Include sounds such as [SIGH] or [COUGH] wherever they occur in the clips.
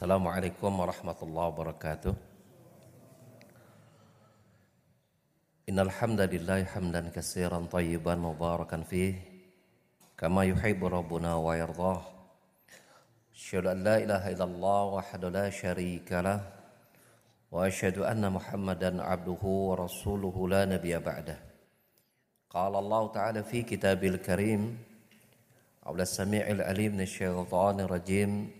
السلام عليكم ورحمة الله وبركاته. إن الحمد لله حمدا كثيرا طيبا مباركا فيه كما يحب ربنا ويرضاه. أشهد أن لا إله إلا الله وحده لا شريك له وأشهد أن محمدا عبده ورسوله لا نبي بعده. قال الله تعالى في كتاب الكريم عبد السميع العليم من الشيطان الرجيم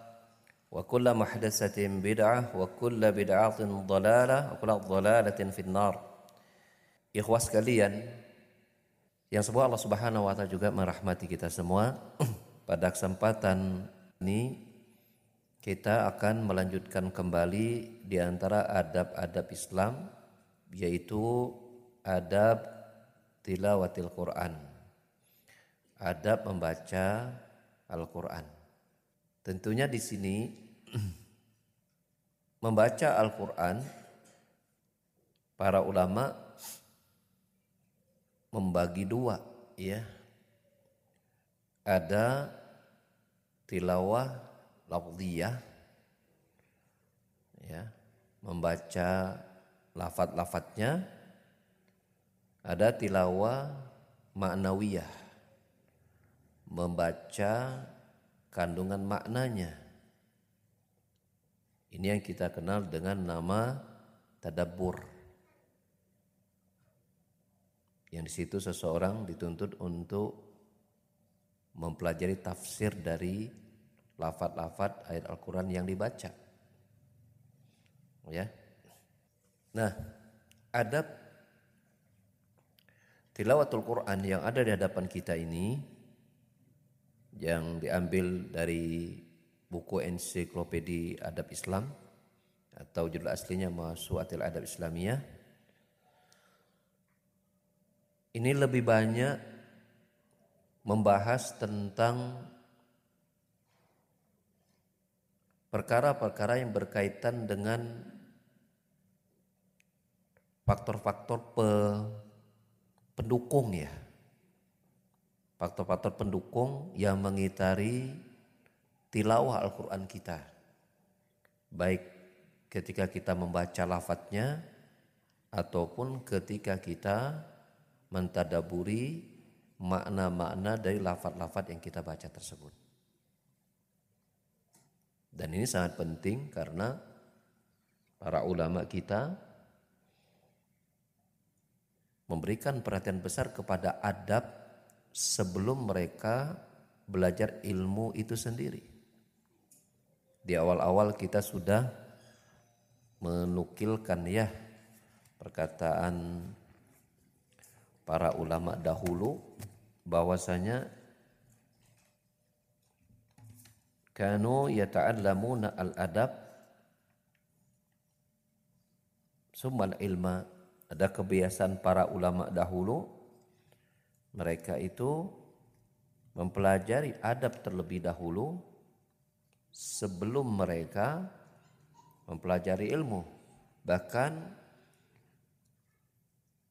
muhdatsatin bid'ah wa kullu bid'atin dhalalah wa kullu dhalalatin finnar. Ikhwas sekalian, yang semoga Allah Subhanahu wa taala juga merahmati kita semua. [CLEARS THROAT] Pada kesempatan ini kita akan melanjutkan kembali di antara adab-adab Islam yaitu adab tilawatil Quran. Adab membaca Al-Qur'an. Tentunya di sini membaca Al-Qur'an para ulama membagi dua ya. Ada tilawah lafziyah ya, membaca lafat-lafatnya. Ada tilawah maknawiyah membaca kandungan maknanya. Ini yang kita kenal dengan nama tadabbur. Yang di situ seseorang dituntut untuk mempelajari tafsir dari lafat-lafat ayat Al-Quran yang dibaca. Ya. Nah, adab tilawatul Quran yang ada di hadapan kita ini yang diambil dari buku ensiklopedi adab Islam atau judul aslinya Masuatil Adab Islamiyah. Ini lebih banyak membahas tentang perkara-perkara yang berkaitan dengan faktor-faktor pe, pendukung ya faktor-faktor pendukung yang mengitari tilawah Al-Quran kita. Baik ketika kita membaca lafadznya ataupun ketika kita mentadaburi makna-makna dari lafat-lafat yang kita baca tersebut. Dan ini sangat penting karena para ulama kita memberikan perhatian besar kepada adab sebelum mereka belajar ilmu itu sendiri. Di awal-awal kita sudah menukilkan ya perkataan para ulama dahulu bahwasanya kanu yata'allamuna al-adab summal ilma ada kebiasaan para ulama dahulu mereka itu mempelajari adab terlebih dahulu sebelum mereka mempelajari ilmu. Bahkan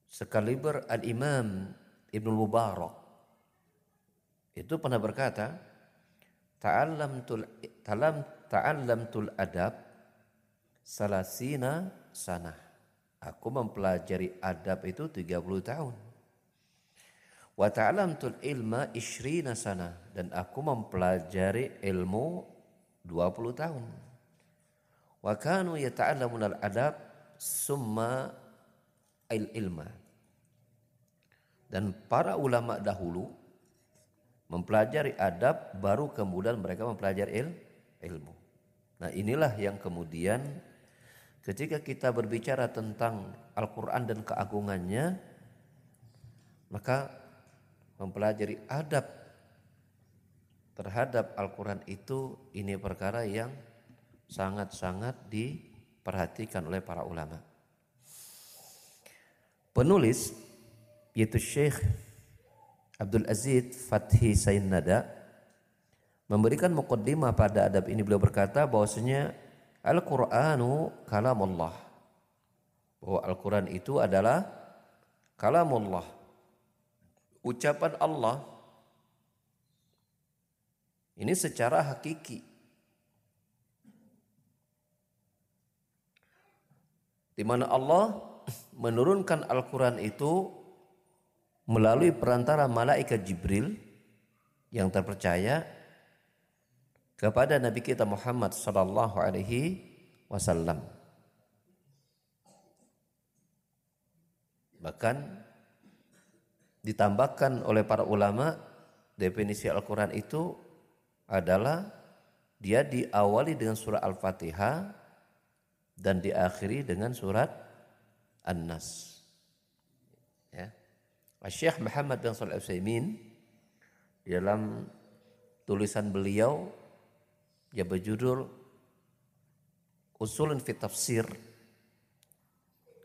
sekaliber Al-Imam Ibnu Mubarak itu pernah berkata, "Ta'allamtul talam ta'allamtul adab salasina sana." Aku mempelajari adab itu 30 tahun. Wa ta'alamtul ilma ishrina sana dan aku mempelajari ilmu 20 tahun. Wa kanu yata'allamuna al-adab summa il ilma. Dan para ulama dahulu mempelajari adab baru kemudian mereka mempelajari il, ilmu. Nah, inilah yang kemudian ketika kita berbicara tentang Al-Qur'an dan keagungannya maka mempelajari adab terhadap Al-Quran itu ini perkara yang sangat-sangat diperhatikan oleh para ulama. Penulis yaitu Syekh Abdul Aziz Fathi Sain Nada memberikan mukaddimah pada adab ini beliau berkata bahwasanya Al-Qur'anu kalamullah. Bahwa Al-Qur'an itu adalah kalamullah. Ucapan Allah ini secara hakiki. Di mana Allah [CLEARS THROAT] menurunkan Al-Quran itu melalui perantara malaikat Jibril yang terpercaya kepada Nabi kita Muhammad sallallahu alaihi wasallam. Bahkan ditambahkan oleh para ulama definisi Al-Quran itu adalah dia diawali dengan surah Al-Fatihah dan diakhiri dengan surat An-Nas. Ya. Syekh Muhammad bin Shalih Utsaimin dalam tulisan beliau yang berjudul Usulun fi Tafsir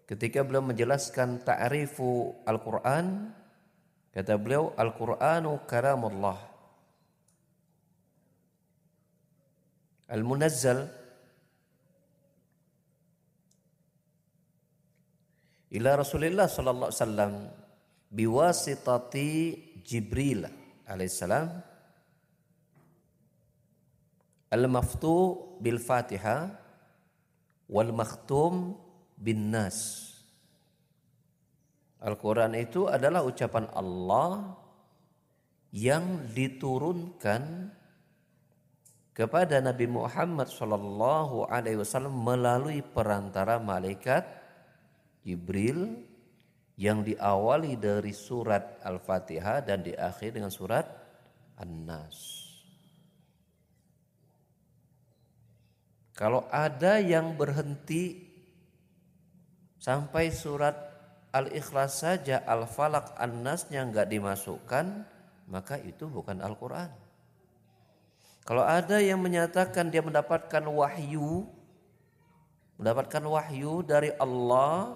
ketika beliau menjelaskan ta'rifu Al-Qur'an kata beliau Al-Qur'anu kalamullah al-munazzal ila Rasulullah sallallahu alaihi wasallam biwasitati Jibril alaihissalam al-maftu bil Fatihah wal makhtum bin nas Al-Quran itu adalah ucapan Allah yang diturunkan kepada Nabi Muhammad Shallallahu Alaihi Wasallam melalui perantara malaikat Jibril yang diawali dari surat Al-Fatihah dan diakhiri dengan surat An-Nas. Kalau ada yang berhenti sampai surat Al-Ikhlas saja Al-Falaq An-Nasnya nggak dimasukkan, maka itu bukan Al-Quran. Kalau ada yang menyatakan dia mendapatkan wahyu, mendapatkan wahyu dari Allah,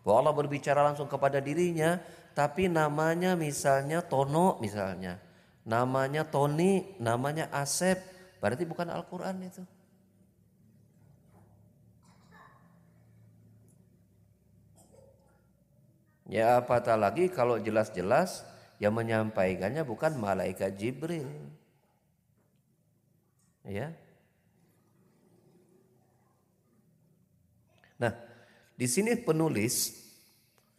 bahwa Allah berbicara langsung kepada dirinya, tapi namanya misalnya Tono misalnya, namanya Tony, namanya Asep, berarti bukan Al-Quran itu. Ya apatah lagi kalau jelas-jelas yang menyampaikannya bukan malaikat Jibril. Ya. Nah, di sini penulis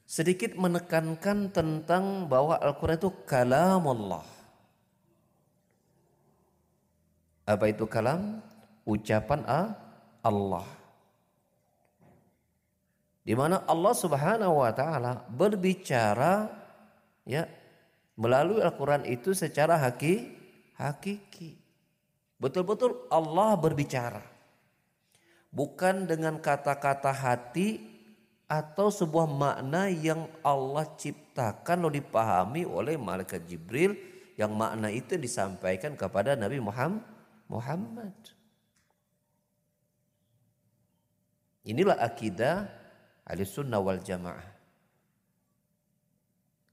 sedikit menekankan tentang bahwa Al-Quran itu kalam Allah. Apa itu kalam? Ucapan Allah. Di mana Allah Subhanahu wa taala berbicara ya melalui Al-Quran itu secara haki, hakiki. Betul-betul Allah berbicara. Bukan dengan kata-kata hati atau sebuah makna yang Allah ciptakan lalu dipahami oleh malaikat Jibril yang makna itu disampaikan kepada Nabi Muhammad. Inilah akidah ahli sunnah wal jamaah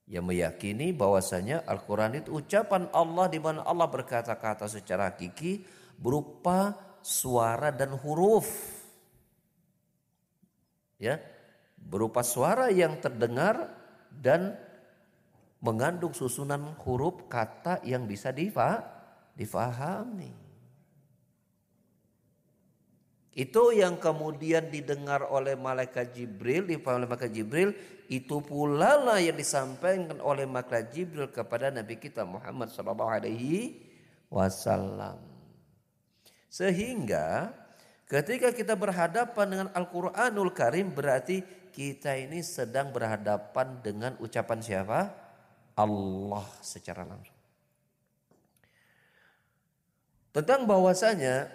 yang meyakini bahwasanya Al-Quran itu ucapan Allah di mana Allah berkata-kata secara hakiki berupa suara dan huruf. Ya, berupa suara yang terdengar dan mengandung susunan huruf kata yang bisa difahami. Itu yang kemudian didengar oleh malaikat Jibril, dipahami oleh malaikat Jibril, itu pula lah yang disampaikan oleh malaikat Jibril kepada Nabi kita Muhammad sallallahu alaihi wasallam. Sehingga Ketika kita berhadapan dengan Al-Quranul Karim berarti kita ini sedang berhadapan dengan ucapan siapa? Allah secara langsung. Tentang bahwasanya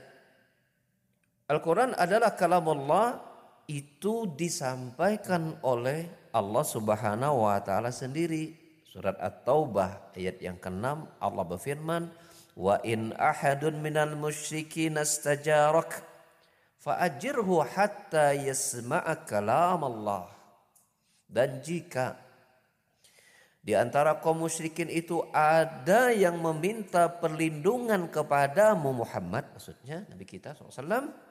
Al-Quran adalah kalam Allah itu disampaikan oleh Allah Subhanahu wa taala sendiri. Surat At-Taubah ayat yang ke-6 Allah berfirman, "Wa in ahadun minal musyrikin astajarak fa'ajirhu hatta yasma'a kalam Allah. Dan jika di antara kaum musyrikin itu ada yang meminta perlindungan kepadamu Muhammad, maksudnya Nabi kita SAW,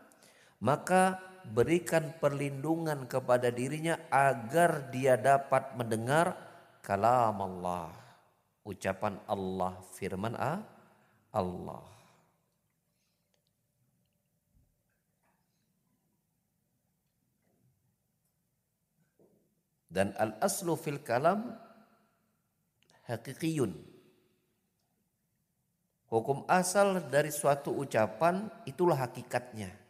maka berikan perlindungan kepada dirinya agar dia dapat mendengar kalam Allah. Ucapan Allah, firman Allah. Dan al-aslu fil kalam hakikiyun. Hukum asal dari suatu ucapan itulah hakikatnya.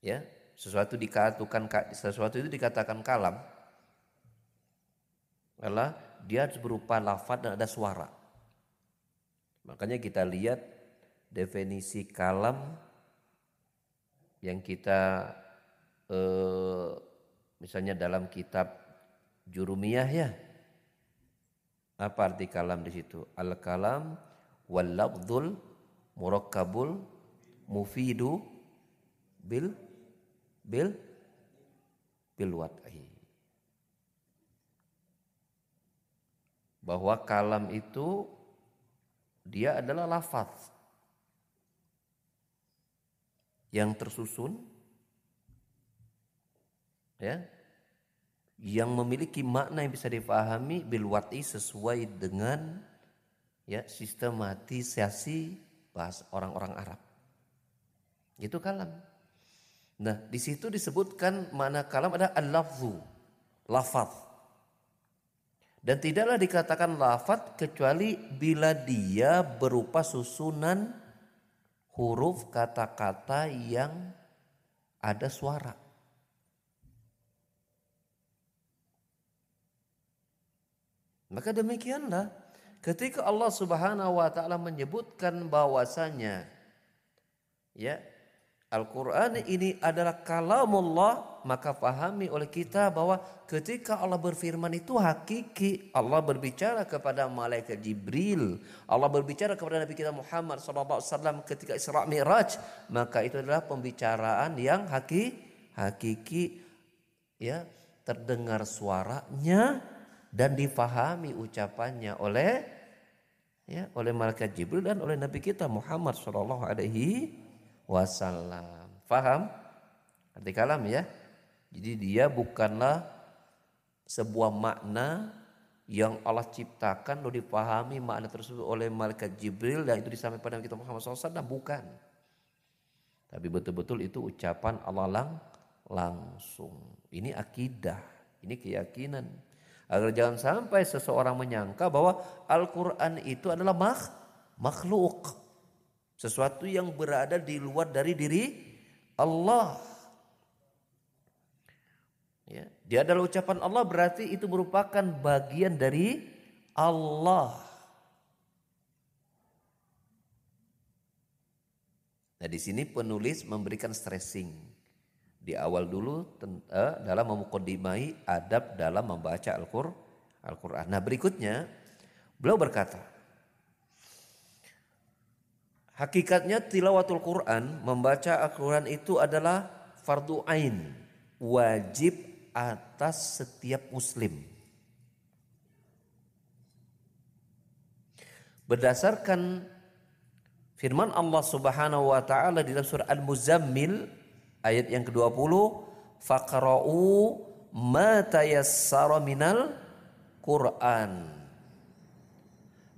Ya, sesuatu dikatakan sesuatu itu dikatakan kalam adalah dia berupa lafaz dan ada suara. Makanya kita lihat definisi kalam yang kita eh, Misalnya dalam kitab Jurumiyah ya. Apa arti kalam di situ? Al-kalam wal lafdzul murakkabul mufidu bil bil bil wad'i. Bahwa kalam itu dia adalah lafaz yang tersusun ya yang memiliki makna yang bisa dipahami bilwati sesuai dengan ya sistematisasi bahas orang-orang Arab. Itu kalam. Nah, di situ disebutkan makna kalam ada al-lafzu, lafaz. Dan tidaklah dikatakan lafaz kecuali bila dia berupa susunan huruf kata-kata yang ada suara. Maka demikianlah ketika Allah Subhanahu wa taala menyebutkan bahwasanya ya Al-Quran ini adalah kalamullah maka pahami oleh kita bahwa ketika Allah berfirman itu hakiki. Allah berbicara kepada malaikat Jibril. Allah berbicara kepada Nabi kita Muhammad SAW ketika Isra Mi'raj. Maka itu adalah pembicaraan yang hakiki hakiki ya terdengar suaranya dan difahami ucapannya oleh ya oleh malaikat Jibril dan oleh Nabi kita Muhammad Alaihi Wasallam. Faham? Arti kalam ya. Jadi dia bukanlah sebuah makna yang Allah ciptakan lalu dipahami makna tersebut oleh malaikat Jibril dan itu disampaikan pada kita Muhammad SAW bukan. Tapi betul-betul itu ucapan Allah lang langsung. Ini akidah, ini keyakinan. Agar jangan sampai seseorang menyangka bahwa Al-Quran itu adalah mak makhluk. Sesuatu yang berada di luar dari diri Allah. Ya, dia adalah ucapan Allah berarti itu merupakan bagian dari Allah. Nah di sini penulis memberikan stressing di awal dulu uh, dalam memukodimai adab dalam membaca Al-Qur'an. Al nah berikutnya beliau berkata, hakikatnya tilawatul Quran membaca Al-Quran itu adalah fardu ain wajib atas setiap muslim. Berdasarkan firman Allah Subhanahu wa taala di dalam surah Al-Muzammil Ayat yang ke-20, faqra'u ma tayassara minal Quran.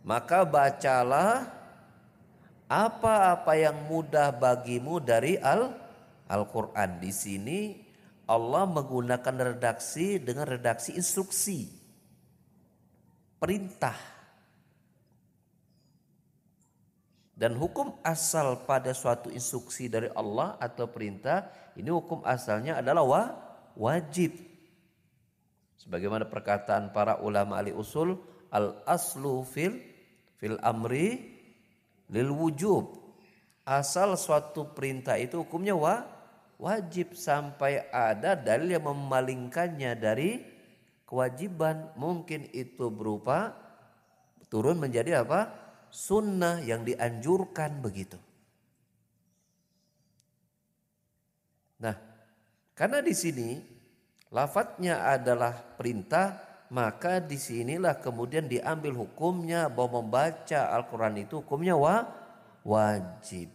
Maka bacalah apa-apa yang mudah bagimu dari Al Al-Qur'an. Di sini Allah menggunakan redaksi dengan redaksi instruksi. Perintah. Dan hukum asal pada suatu instruksi dari Allah atau perintah ini hukum asalnya adalah wa, wajib. Sebagaimana perkataan para ulama ahli usul al aslu fil fil amri lil wujub. Asal suatu perintah itu hukumnya wa, wajib sampai ada dalil yang memalingkannya dari kewajiban. Mungkin itu berupa turun menjadi apa? sunnah yang dianjurkan begitu. Nah, karena di sini lafadznya adalah perintah, maka di sinilah kemudian diambil hukumnya bahwa membaca Al-Quran itu hukumnya wa, wajib.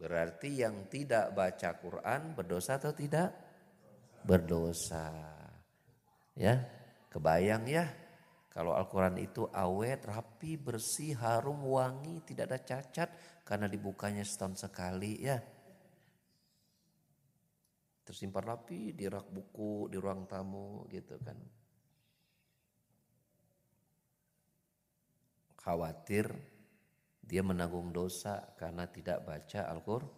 Berarti yang tidak baca Quran berdosa atau tidak? Berdosa. Ya, kebayang ya kalau Al-Quran itu awet, rapi, bersih, harum, wangi, tidak ada cacat karena dibukanya setahun sekali ya. Tersimpan rapi di rak buku, di ruang tamu gitu kan. Khawatir dia menanggung dosa karena tidak baca Al-Quran.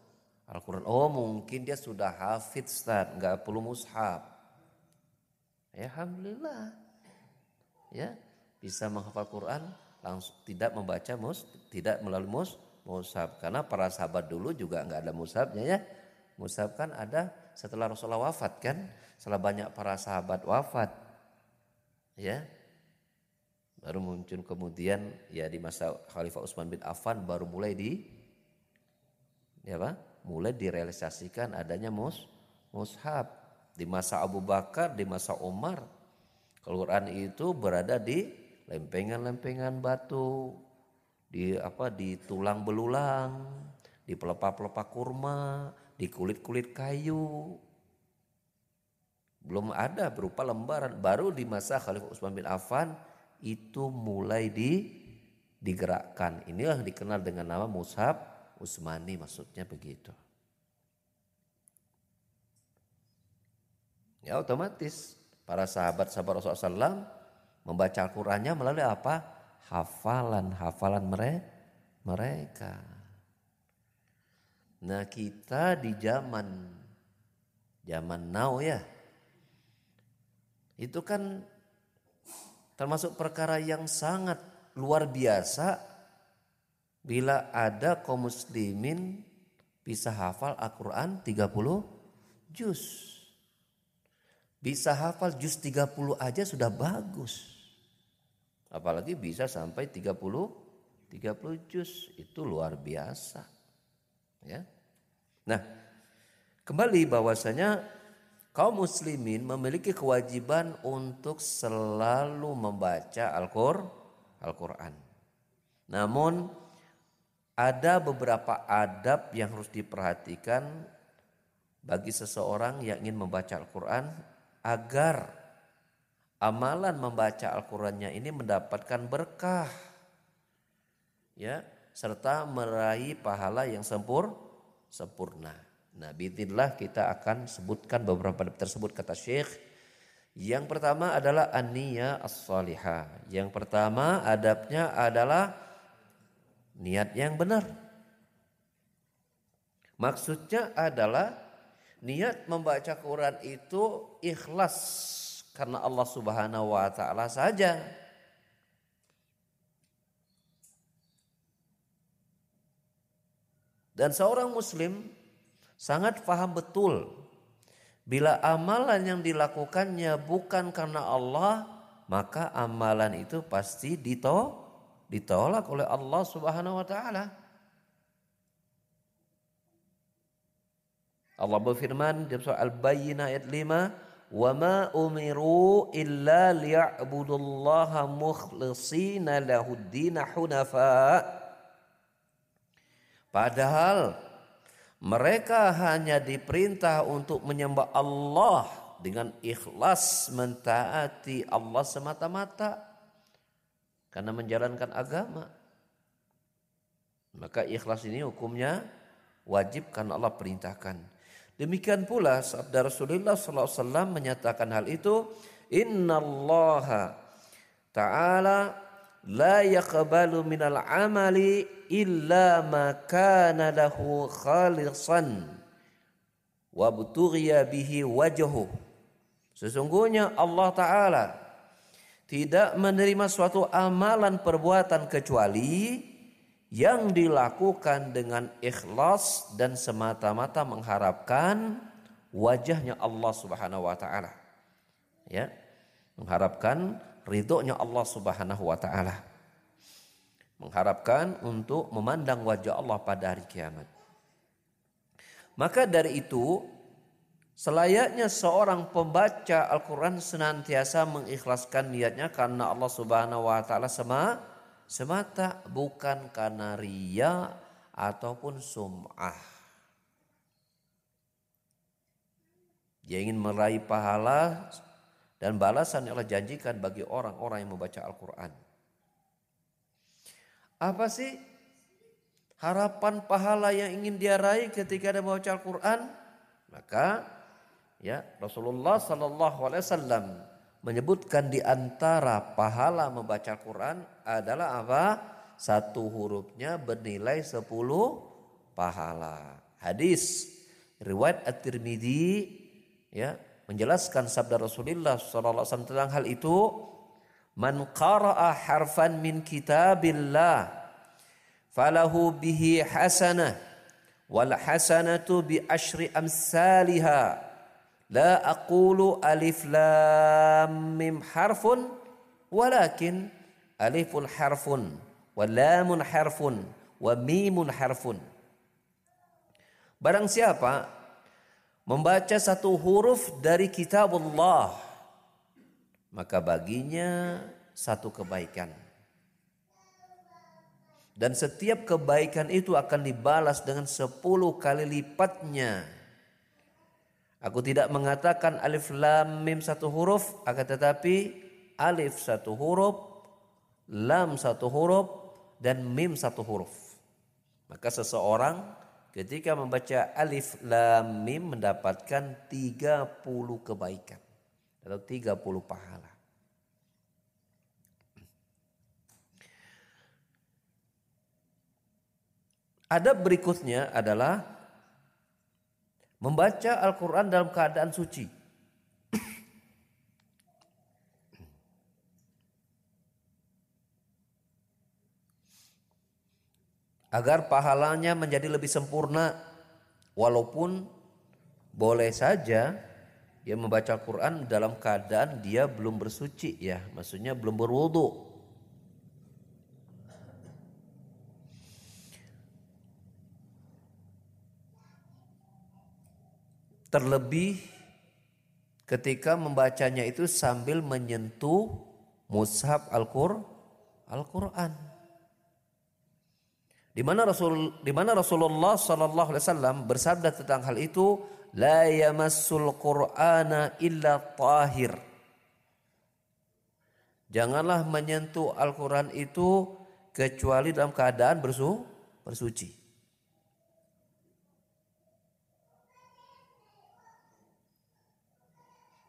Al-Quran. Oh mungkin dia sudah hafid Ustaz, nggak perlu mushaf. Ya Alhamdulillah ya bisa menghafal Quran langsung tidak membaca mus tidak melalui mus mushaf karena para sahabat dulu juga nggak ada mushafnya ya mushaf kan ada setelah Rasulullah wafat kan? Setelah banyak para sahabat wafat. Ya. Baru muncul kemudian ya di masa Khalifah Utsman bin Affan baru mulai di ya apa? Mulai direalisasikan adanya mus mushaf. Di masa Abu Bakar di masa Umar Al-Quran itu berada di lempengan-lempengan batu, di apa? Di tulang belulang, di pelepah-pelepah kurma, di kulit-kulit kayu. Belum ada berupa lembaran. Baru di masa Khalifah Utsman bin Affan itu mulai di digerakkan. Inilah dikenal dengan nama Mushaf Utsmani maksudnya begitu. Ya otomatis para sahabat-sahabat Rasulullah SAW membaca Al-Qurannya melalui apa? Hafalan-hafalan mereka. Nah kita di zaman zaman now ya itu kan termasuk perkara yang sangat luar biasa bila ada kaum muslimin bisa hafal Al-Quran 30 juz. Bisa hafal juz 30 aja sudah bagus. Apalagi bisa sampai 30 30 juz itu luar biasa. Ya. Nah, kembali bahwasanya kaum muslimin memiliki kewajiban untuk selalu membaca Al-Qur'an. Namun ada beberapa adab yang harus diperhatikan bagi seseorang yang ingin membaca Al-Qur'an agar amalan membaca Al-Qur'annya ini mendapatkan berkah. Ya, serta meraih pahala yang sempur sempurna. Nah, bidzillah kita akan sebutkan beberapa tersebut kata Syekh. Yang pertama adalah an-niyah as-salihah. Yang pertama adabnya adalah niat yang benar. Maksudnya adalah Niat membaca Quran itu ikhlas karena Allah Subhanahu wa taala saja. Dan seorang muslim sangat paham betul bila amalan yang dilakukannya bukan karena Allah, maka amalan itu pasti ditolak oleh Allah Subhanahu wa taala. Allah berfirman dalam surah Al-Bayyinah ayat 5, "Wa ma umiru illa liya'budullaha mukhlishina lahuddin hunafa." Padahal mereka hanya diperintah untuk menyembah Allah dengan ikhlas mentaati Allah semata-mata karena menjalankan agama. Maka ikhlas ini hukumnya wajib karena Allah perintahkan. Demikian pula sabda Rasulullah SAW menyatakan hal itu. Inna Ta'ala la yaqbalu minal amali illa ma kana lahu khalisan wa butughiya bihi wajhu sesungguhnya Allah taala tidak menerima suatu amalan perbuatan kecuali yang dilakukan dengan ikhlas dan semata-mata mengharapkan wajahnya Allah Subhanahu wa taala. Ya. Mengharapkan ridhonya Allah Subhanahu wa taala. Mengharapkan untuk memandang wajah Allah pada hari kiamat. Maka dari itu selayaknya seorang pembaca Al-Qur'an senantiasa mengikhlaskan niatnya karena Allah Subhanahu wa taala semata semata bukan karena ria ataupun sum'ah. Dia ingin meraih pahala dan balasan yang Allah janjikan bagi orang-orang yang membaca Al-Quran. Apa sih harapan pahala yang ingin dia raih ketika dia membaca Al-Quran? Maka ya Rasulullah Sallallahu Alaihi Wasallam menyebutkan di antara pahala membaca Quran adalah apa? Satu hurufnya bernilai sepuluh pahala. Hadis riwayat At-Tirmidzi ya menjelaskan sabda Rasulullah sallallahu tentang hal itu man qara'a harfan min kitabillah falahu bihi hasanah wal hasanatu bi asyri amsalihah La aqulu alif lam mim harfun walakin alifun harfun wa lamun harfun wa mimun harfun. Barang siapa membaca satu huruf dari kitab Allah maka baginya satu kebaikan. Dan setiap kebaikan itu akan dibalas dengan sepuluh kali lipatnya Aku tidak mengatakan alif lam mim satu huruf, akan tetapi alif satu huruf, lam satu huruf, dan mim satu huruf. Maka seseorang ketika membaca alif lam mim mendapatkan 30 kebaikan atau 30 pahala. Ada berikutnya adalah Membaca Al-Quran dalam keadaan suci. Agar pahalanya menjadi lebih sempurna. Walaupun boleh saja dia membaca Al-Quran dalam keadaan dia belum bersuci ya. Maksudnya belum berwudu. Terlebih ketika membacanya itu sambil menyentuh mushaf Al-Qur'an. Al-Qur'an. Di mana Rasul di mana Rasulullah sallallahu alaihi wasallam bersabda tentang hal itu, la yamassul Qur'ana illa tahir. Janganlah menyentuh Al-Qur'an itu kecuali dalam keadaan bersu, bersuci.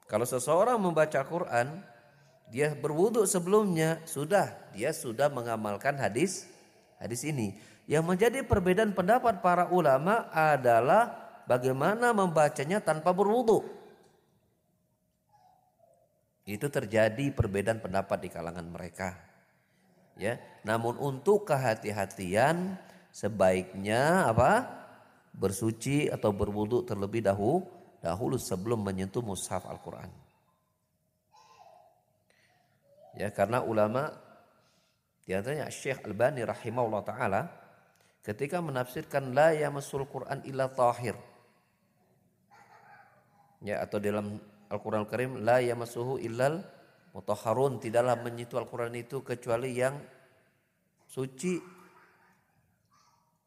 Kalau seseorang membaca Quran, dia berwudhu sebelumnya, sudah dia sudah mengamalkan hadis hadis ini. Yang menjadi perbedaan pendapat para ulama adalah bagaimana membacanya tanpa berwudhu. Itu terjadi perbedaan pendapat di kalangan mereka. Ya, namun untuk kehati-hatian sebaiknya apa? Bersuci atau berwudhu terlebih dahulu dahulu sebelum menyentuh mushaf Al-Quran. Ya karena ulama di antaranya Syekh Al-Bani rahimahullah taala ketika menafsirkan la yamassul Quran illa tahir. Ya atau dalam Al-Quran Al-Karim la yamassuhu illal mutahharun tidaklah menyentuh Al-Quran itu kecuali yang suci.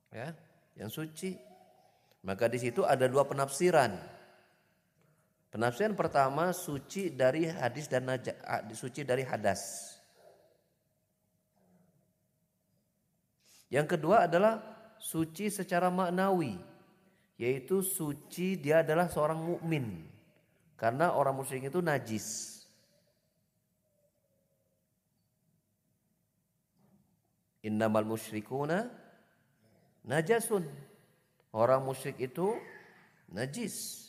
Ya, yang suci. Maka di situ ada dua penafsiran. Penafsiran pertama suci dari hadis dan suci dari hadas. Yang kedua adalah suci secara maknawi, yaitu suci dia adalah seorang mukmin. Karena orang musyrik itu najis. Innamal musyrikuna najasun. Orang musyrik itu najis.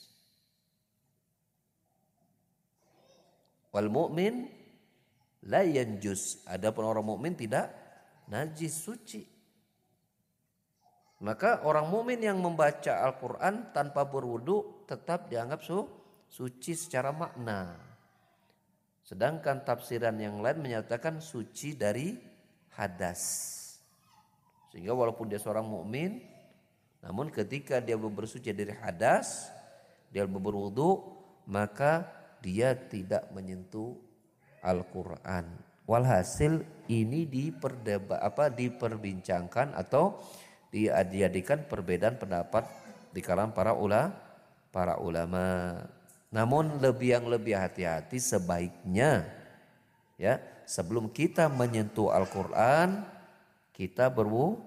Wal mu'min la yanjus. Adapun orang mukmin tidak najis suci. Maka orang mukmin yang membaca Al-Qur'an tanpa berwudu tetap dianggap su suci secara makna. Sedangkan tafsiran yang lain menyatakan suci dari hadas. Sehingga walaupun dia seorang mukmin, namun ketika dia bersuci dari hadas, dia berwudu, maka dia tidak menyentuh Al-Qur'an. Walhasil ini diperdebat apa diperbincangkan atau dijadikan perbedaan pendapat di kalangan para ula para ulama. Namun lebih yang lebih hati-hati sebaiknya ya sebelum kita menyentuh Al-Qur'an kita berwu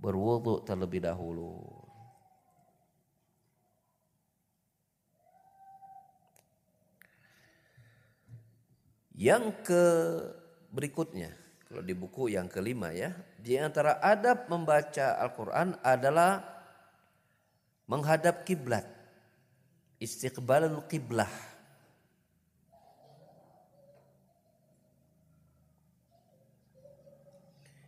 berwudu terlebih dahulu. Yang ke berikutnya, kalau di buku yang kelima ya, di antara adab membaca Al-Quran adalah menghadap kiblat, istiqbalul kiblah.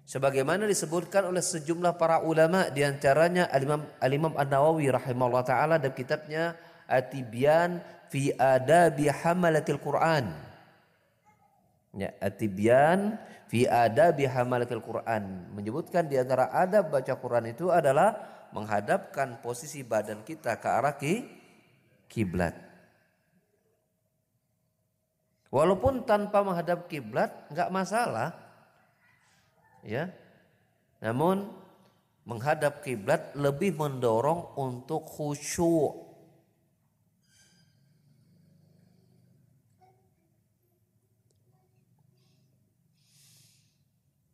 Sebagaimana disebutkan oleh sejumlah para ulama di antaranya Al-Imam Al-Imam An-Nawawi rahimahullah taala dalam kitabnya Atibyan fi Adabi Hamalatil Quran. Ya, atibyan fi adabi hamalatil Quran menyebutkan di antara adab baca Quran itu adalah menghadapkan posisi badan kita ke arah ki kiblat. Walaupun tanpa menghadap kiblat nggak masalah. Ya. Namun menghadap kiblat lebih mendorong untuk khusyuk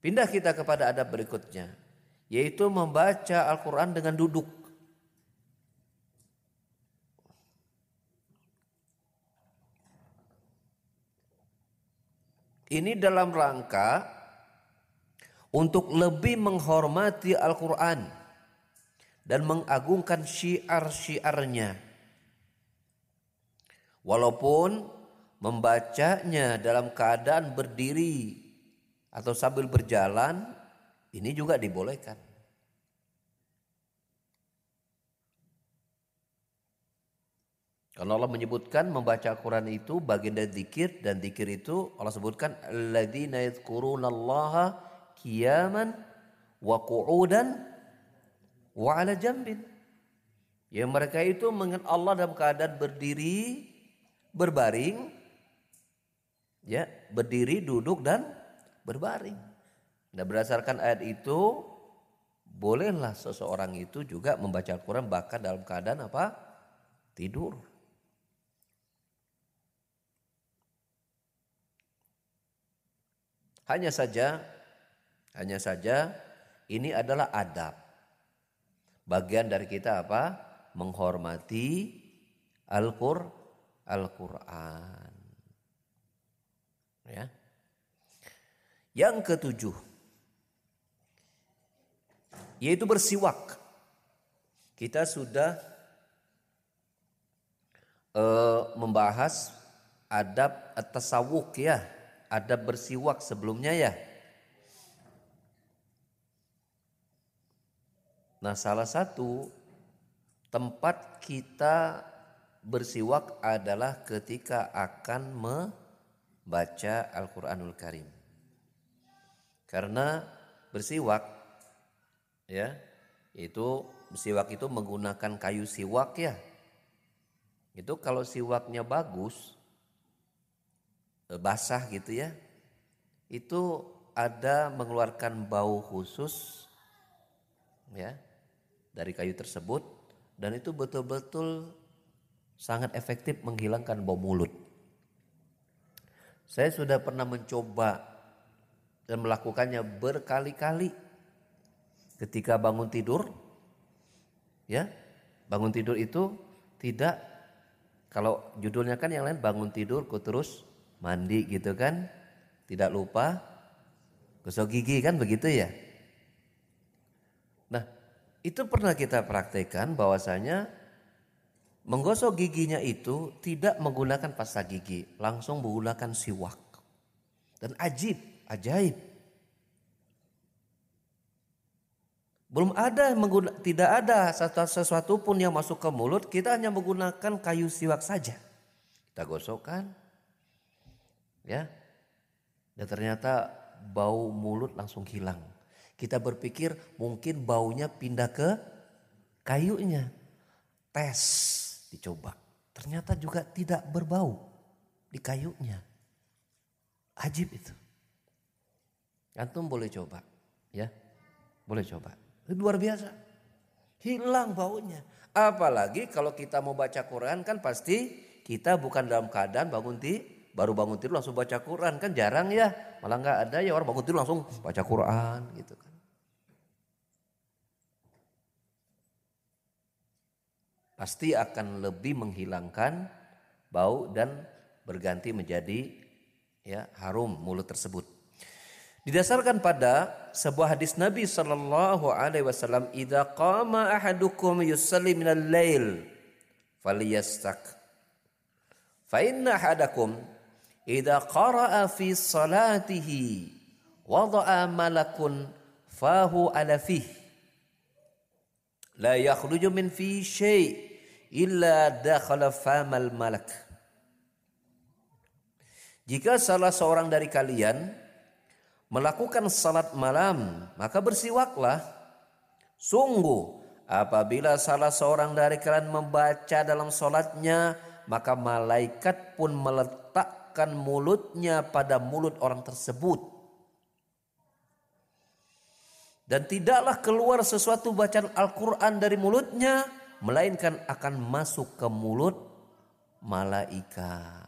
Pindah kita kepada adab berikutnya, yaitu membaca Al-Quran dengan duduk. Ini dalam rangka untuk lebih menghormati Al-Quran dan mengagungkan syiar-syiarnya. Walaupun membacanya dalam keadaan berdiri atau sambil berjalan ini juga dibolehkan. Karena Allah menyebutkan membaca Al-Quran itu bagian dari zikir dan zikir itu Allah sebutkan alladzina yadhkurunallaha qiyaman wa qu'udan wa 'ala jambin. Ya mereka itu mengingat Allah dalam keadaan berdiri, berbaring, ya, berdiri, duduk dan berbaring. Nah berdasarkan ayat itu bolehlah seseorang itu juga membaca Al-Quran bahkan dalam keadaan apa? Tidur. Hanya saja, hanya saja ini adalah adab. Bagian dari kita apa? Menghormati Al-Qur'an. Al-Quran. Ya. Yang ketujuh, yaitu bersiwak. Kita sudah uh, membahas adab tasawuk ya, adab bersiwak sebelumnya ya. Nah, salah satu tempat kita bersiwak adalah ketika akan membaca Al-Qur'anul Karim. Karena bersiwak ya, itu bersiwak itu menggunakan kayu siwak ya. Itu kalau siwaknya bagus eh, basah gitu ya. Itu ada mengeluarkan bau khusus ya dari kayu tersebut dan itu betul-betul sangat efektif menghilangkan bau mulut. Saya sudah pernah mencoba dan melakukannya berkali-kali. Ketika bangun tidur ya bangun tidur itu tidak kalau judulnya kan yang lain bangun tidur ku terus mandi gitu kan tidak lupa gosok gigi kan begitu ya? Itu pernah kita praktekkan bahwasanya menggosok giginya itu tidak menggunakan pasta gigi, langsung menggunakan siwak. Dan ajib, ajaib. Belum ada tidak ada sesuatu pun yang masuk ke mulut, kita hanya menggunakan kayu siwak saja. Kita gosokkan. Ya. Dan ternyata bau mulut langsung hilang. Kita berpikir mungkin baunya pindah ke kayunya. Tes, dicoba. Ternyata juga tidak berbau di kayunya. Ajib itu. Antum boleh coba, ya. Boleh coba. Luar biasa. Hilang baunya. Apalagi kalau kita mau baca Quran kan pasti kita bukan dalam keadaan bangun ti, baru bangun tidur langsung baca Quran kan jarang ya. Malah nggak ada ya orang bangun tidur langsung baca Quran gitu kan. pasti akan lebih menghilangkan bau dan berganti menjadi ya harum mulut tersebut. Didasarkan pada sebuah hadis Nabi sallallahu alaihi wasallam, "Idza qama ahadukum yusalli minal lail falyastak." Fa inna ahadakum idza qara'a fi salatihi wada'a malakun fahu ala fihi la yakhruju min fi syai' illa dakhala famal malak. Jika salah seorang dari kalian melakukan salat malam, maka bersiwaklah. Sungguh, apabila salah seorang dari kalian membaca dalam salatnya, maka malaikat pun meletakkan mulutnya pada mulut orang tersebut. Dan tidaklah keluar sesuatu bacaan Al-Quran dari mulutnya melainkan akan masuk ke mulut malaikat.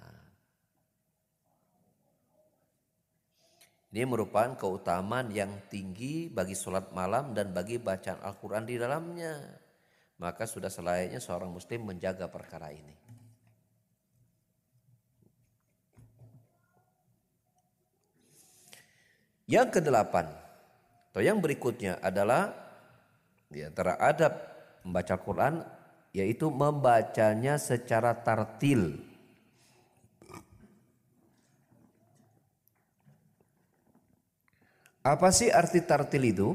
Ini merupakan keutamaan yang tinggi bagi sholat malam dan bagi bacaan Al-Quran di dalamnya. Maka sudah selayaknya seorang muslim menjaga perkara ini. Yang kedelapan, atau yang berikutnya adalah di antara adab membaca Quran yaitu membacanya secara tartil. Apa sih arti tartil itu?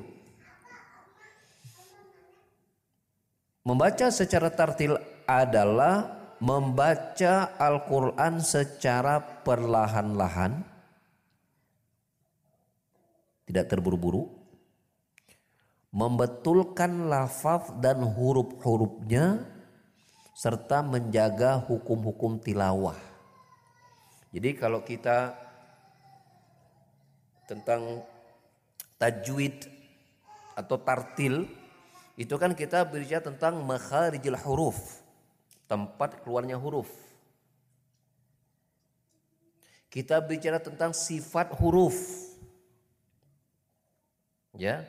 Membaca secara tartil adalah membaca Al-Quran secara perlahan-lahan, tidak terburu-buru, membetulkan lafaz dan huruf-hurufnya serta menjaga hukum-hukum tilawah. Jadi kalau kita tentang tajwid atau tartil itu kan kita berbicara tentang makharijil huruf, tempat keluarnya huruf. Kita bicara tentang sifat huruf. Ya,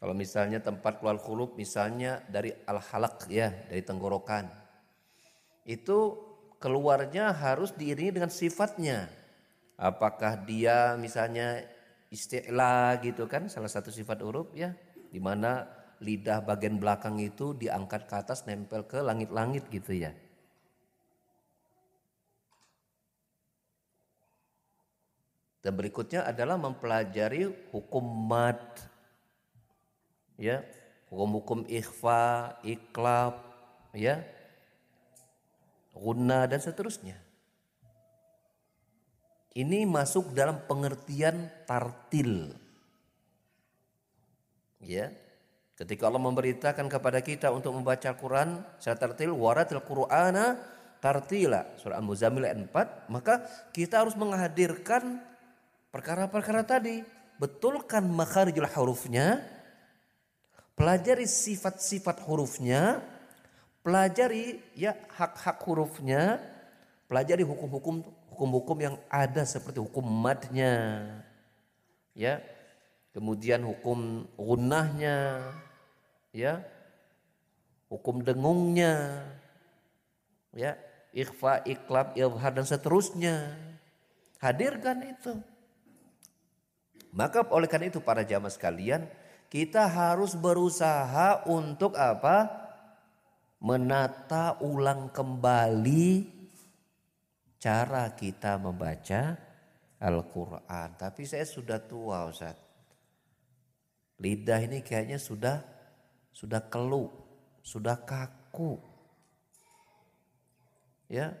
kalau misalnya tempat keluar huruf misalnya dari al-halak ya, dari tenggorokan. Itu keluarnya harus diiringi dengan sifatnya. Apakah dia misalnya istilah gitu kan salah satu sifat huruf ya di mana lidah bagian belakang itu diangkat ke atas nempel ke langit-langit gitu ya. Dan berikutnya adalah mempelajari hukum mad ya hukum-hukum ikhfa, iklab, ya, guna dan seterusnya. Ini masuk dalam pengertian tartil. Ya. Ketika Allah memberitakan kepada kita untuk membaca Al-Quran secara tartil, waratil Qur'ana tartila. Surah Al-Muzammil ayat 4. Maka kita harus menghadirkan perkara-perkara tadi. Betulkan makharijul hurufnya, pelajari sifat-sifat hurufnya, pelajari ya hak-hak hurufnya, pelajari hukum-hukum hukum-hukum yang ada seperti hukum madnya, ya, kemudian hukum gunahnya, ya, hukum dengungnya, ya, ikhfa, iklab, ilhar dan seterusnya. Hadirkan itu. Maka oleh karena itu para jamaah sekalian, kita harus berusaha untuk apa? Menata ulang kembali cara kita membaca Al-Quran. Tapi saya sudah tua Ustaz. Lidah ini kayaknya sudah sudah keluh, sudah kaku. Ya.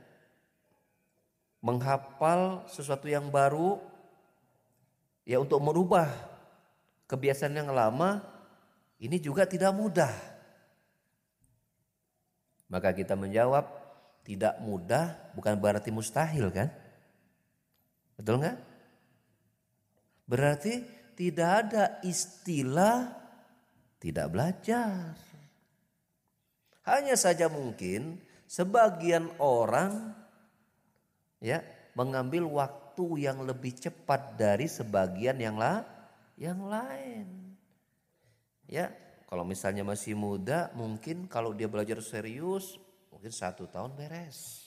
Menghafal sesuatu yang baru ya untuk merubah kebiasaan yang lama ini juga tidak mudah. Maka kita menjawab tidak mudah bukan berarti mustahil kan? Betul nggak? Berarti tidak ada istilah tidak belajar. Hanya saja mungkin sebagian orang ya mengambil waktu yang lebih cepat dari sebagian yang lah yang lain. Ya, kalau misalnya masih muda mungkin kalau dia belajar serius mungkin satu tahun beres.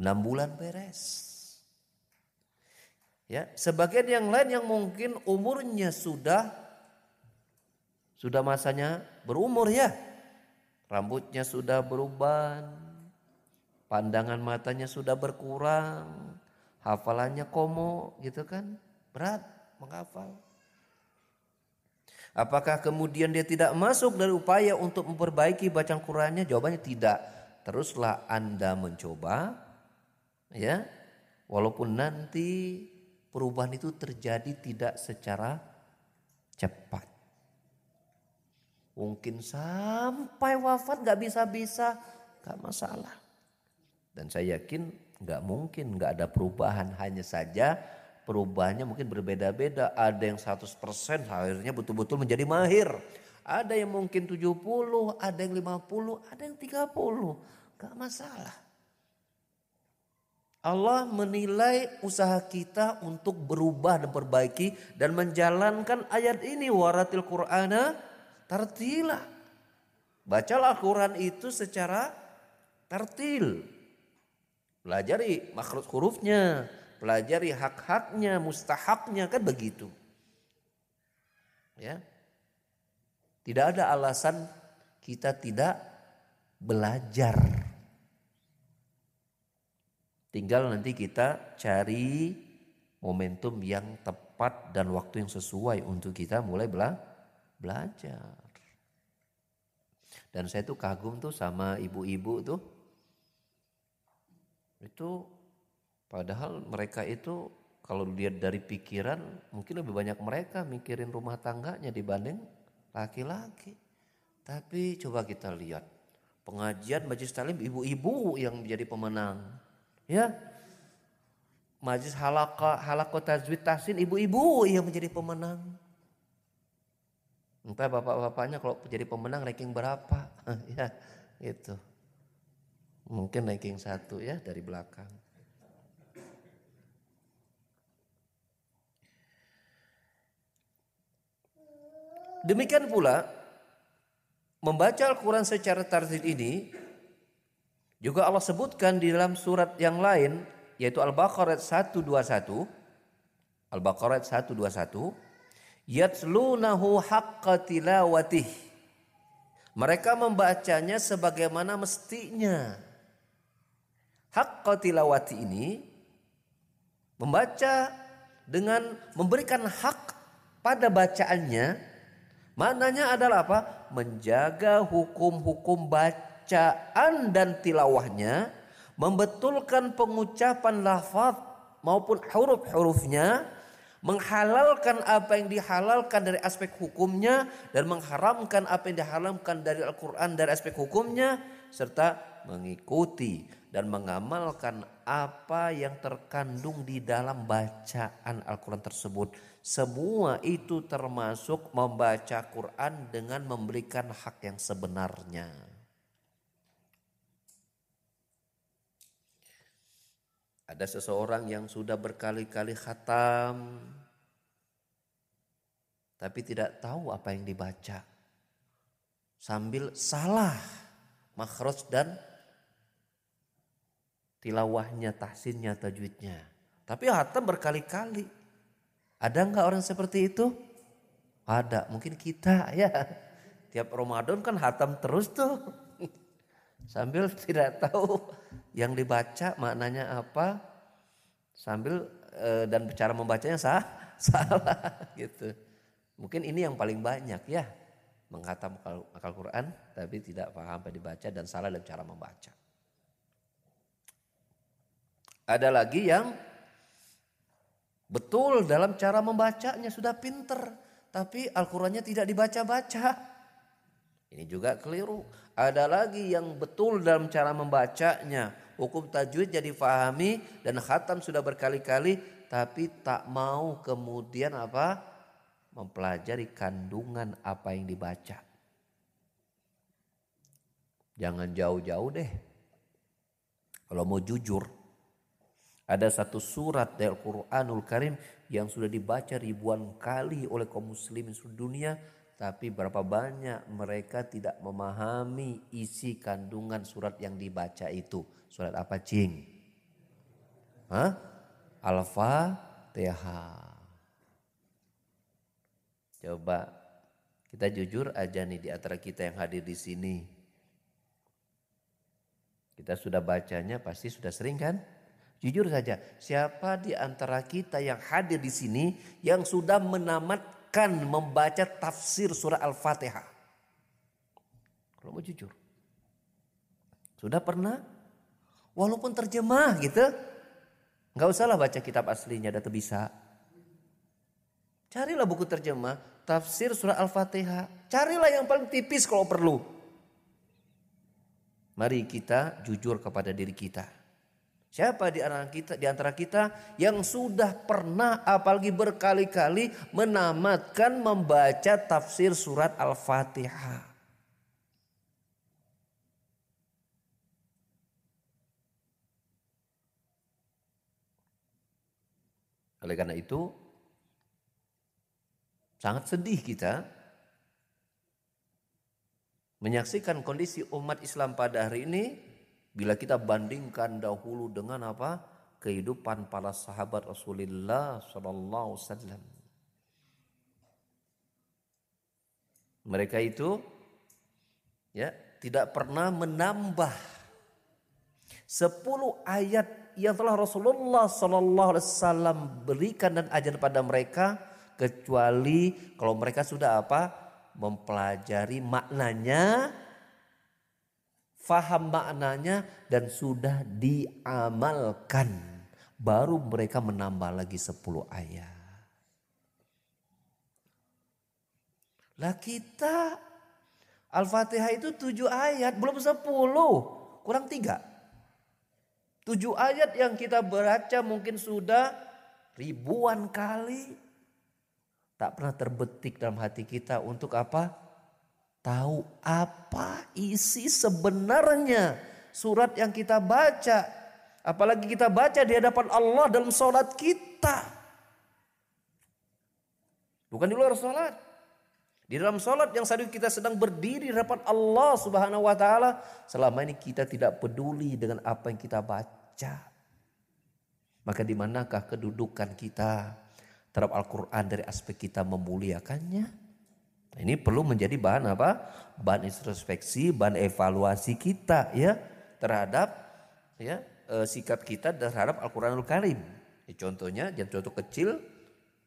Enam bulan beres. Ya, sebagian yang lain yang mungkin umurnya sudah sudah masanya berumur ya. Rambutnya sudah berubah, pandangan matanya sudah berkurang, hafalannya komo gitu kan. Berat menghafal. Apakah kemudian dia tidak masuk dari upaya untuk memperbaiki bacaan Qurannya? Jawabannya tidak. Teruslah Anda mencoba ya. Walaupun nanti perubahan itu terjadi tidak secara cepat. Mungkin sampai wafat gak bisa-bisa, gak masalah. Dan saya yakin gak mungkin gak ada perubahan. Hanya saja perubahannya mungkin berbeda-beda. Ada yang 100% akhirnya betul-betul menjadi mahir. Ada yang mungkin 70, ada yang 50, ada yang 30. Gak masalah. Allah menilai usaha kita untuk berubah dan perbaiki dan menjalankan ayat ini waratil Qur'ana tartila. Bacalah Quran itu secara tartil. Pelajari makhluk hurufnya, pelajari hak-haknya, mustahaknya kan begitu. Ya. Tidak ada alasan kita tidak belajar. Tinggal nanti kita cari momentum yang tepat dan waktu yang sesuai untuk kita mulai bela belajar. Dan saya tuh kagum tuh sama ibu-ibu tuh. Itu padahal mereka itu kalau lihat dari pikiran mungkin lebih banyak mereka mikirin rumah tangganya dibanding laki-laki. Tapi coba kita lihat pengajian majlis talim ibu-ibu yang menjadi pemenang. Ya. Majlis halaka, halako tajwid tahsin ibu-ibu yang menjadi pemenang. Entah bapak-bapaknya kalau jadi pemenang ranking berapa. [LAUGHS] ya itu. Mungkin ranking satu ya dari belakang. Demikian pula membaca Al-Quran secara tartil ini juga Allah sebutkan di dalam surat yang lain yaitu Al-Baqarah 121 Al-Baqarah 121 yatslunahu haqqa tilawatih. Mereka membacanya sebagaimana mestinya. Haqqa tilawati ini membaca dengan memberikan hak pada bacaannya maknanya adalah apa? Menjaga hukum-hukum baca bacaan dan tilawahnya, membetulkan pengucapan lafaz maupun huruf-hurufnya, menghalalkan apa yang dihalalkan dari aspek hukumnya dan mengharamkan apa yang diharamkan dari Al-Quran dari aspek hukumnya serta mengikuti dan mengamalkan apa yang terkandung di dalam bacaan Al-Quran tersebut. Semua itu termasuk membaca Quran dengan memberikan hak yang sebenarnya. Ada seseorang yang sudah berkali-kali khatam tapi tidak tahu apa yang dibaca. Sambil salah makhraj dan tilawahnya, tahsinnya, tajwidnya. Tapi khatam berkali-kali. Ada enggak orang seperti itu? Ada, mungkin kita ya. Tiap Ramadan kan hatam terus tuh. [LAUGHS] Sambil tidak tahu yang dibaca maknanya apa. Sambil e, dan cara membacanya sah, [LAUGHS] salah gitu. Mungkin ini yang paling banyak ya. Menghatam akal Quran tapi tidak paham apa dibaca dan salah dalam cara membaca. Ada lagi yang betul dalam cara membacanya sudah pinter. Tapi Al-Qurannya tidak dibaca-baca. Ini juga keliru. Ada lagi yang betul dalam cara membacanya. Hukum tajwid jadi fahami dan khatam sudah berkali-kali. Tapi tak mau kemudian apa? Mempelajari kandungan apa yang dibaca. Jangan jauh-jauh deh. Kalau mau jujur, ada satu surat dari Al-Quranul Karim yang sudah dibaca ribuan kali oleh kaum muslimin seluruh dunia. Tapi berapa banyak mereka tidak memahami isi kandungan surat yang dibaca itu. Surat apa cing? Hah? Al-Fatihah. Coba kita jujur aja nih di antara kita yang hadir di sini. Kita sudah bacanya pasti sudah sering kan? Jujur saja, siapa di antara kita yang hadir di sini yang sudah menamatkan membaca tafsir surah Al-Fatihah? Kalau mau jujur. Sudah pernah? Walaupun terjemah gitu. Nggak usahlah baca kitab aslinya, data bisa. Carilah buku terjemah, tafsir surah Al-Fatihah. Carilah yang paling tipis kalau perlu. Mari kita jujur kepada diri kita. Siapa di antara kita, di antara kita yang sudah pernah apalagi berkali-kali menamatkan membaca tafsir surat Al-Fatihah? Oleh karena itu sangat sedih kita menyaksikan kondisi umat Islam pada hari ini Bila kita bandingkan dahulu dengan apa? Kehidupan para sahabat Rasulullah sallallahu wasallam. Mereka itu ya tidak pernah menambah 10 ayat yang telah Rasulullah sallallahu alaihi berikan dan ajar pada mereka kecuali kalau mereka sudah apa? mempelajari maknanya faham maknanya dan sudah diamalkan. Baru mereka menambah lagi 10 ayat. Lah kita Al-Fatihah itu 7 ayat, belum 10, kurang 3. 7 ayat yang kita baca mungkin sudah ribuan kali. Tak pernah terbetik dalam hati kita untuk apa? Tahu apa isi sebenarnya surat yang kita baca. Apalagi kita baca di hadapan Allah dalam sholat kita. Bukan di luar sholat. Di dalam sholat yang saat kita sedang berdiri di Allah subhanahu wa ta'ala. Selama ini kita tidak peduli dengan apa yang kita baca. Maka di manakah kedudukan kita terhadap Al-Quran dari aspek kita memuliakannya? Ini perlu menjadi bahan apa? Bahan introspeksi, bahan evaluasi kita ya terhadap ya e, sikap kita terhadap Al-Qur'anul Karim. Ya, contohnya, yang contoh kecil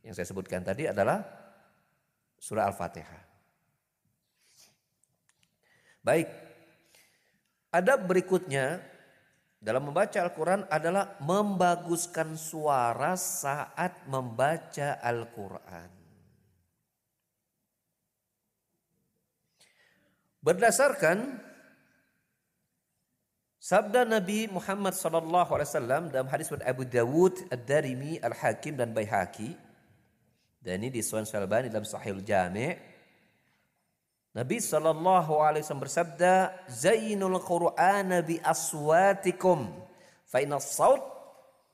yang saya sebutkan tadi adalah surah Al-Fatihah. Baik. Ada berikutnya dalam membaca Al-Quran adalah membaguskan suara saat membaca Al-Quran. Berdasarkan sabda Nabi Muhammad sallallahu alaihi wasallam dalam hadis dari Abu Dawud, Ad-Darimi, Al-Hakim dan Baihaqi dan ini di Sunan Salbani dalam Sahih Al-Jami' Nabi sallallahu alaihi wasallam bersabda, "Zainul Qur'ana bi aswatikum, fa inna saut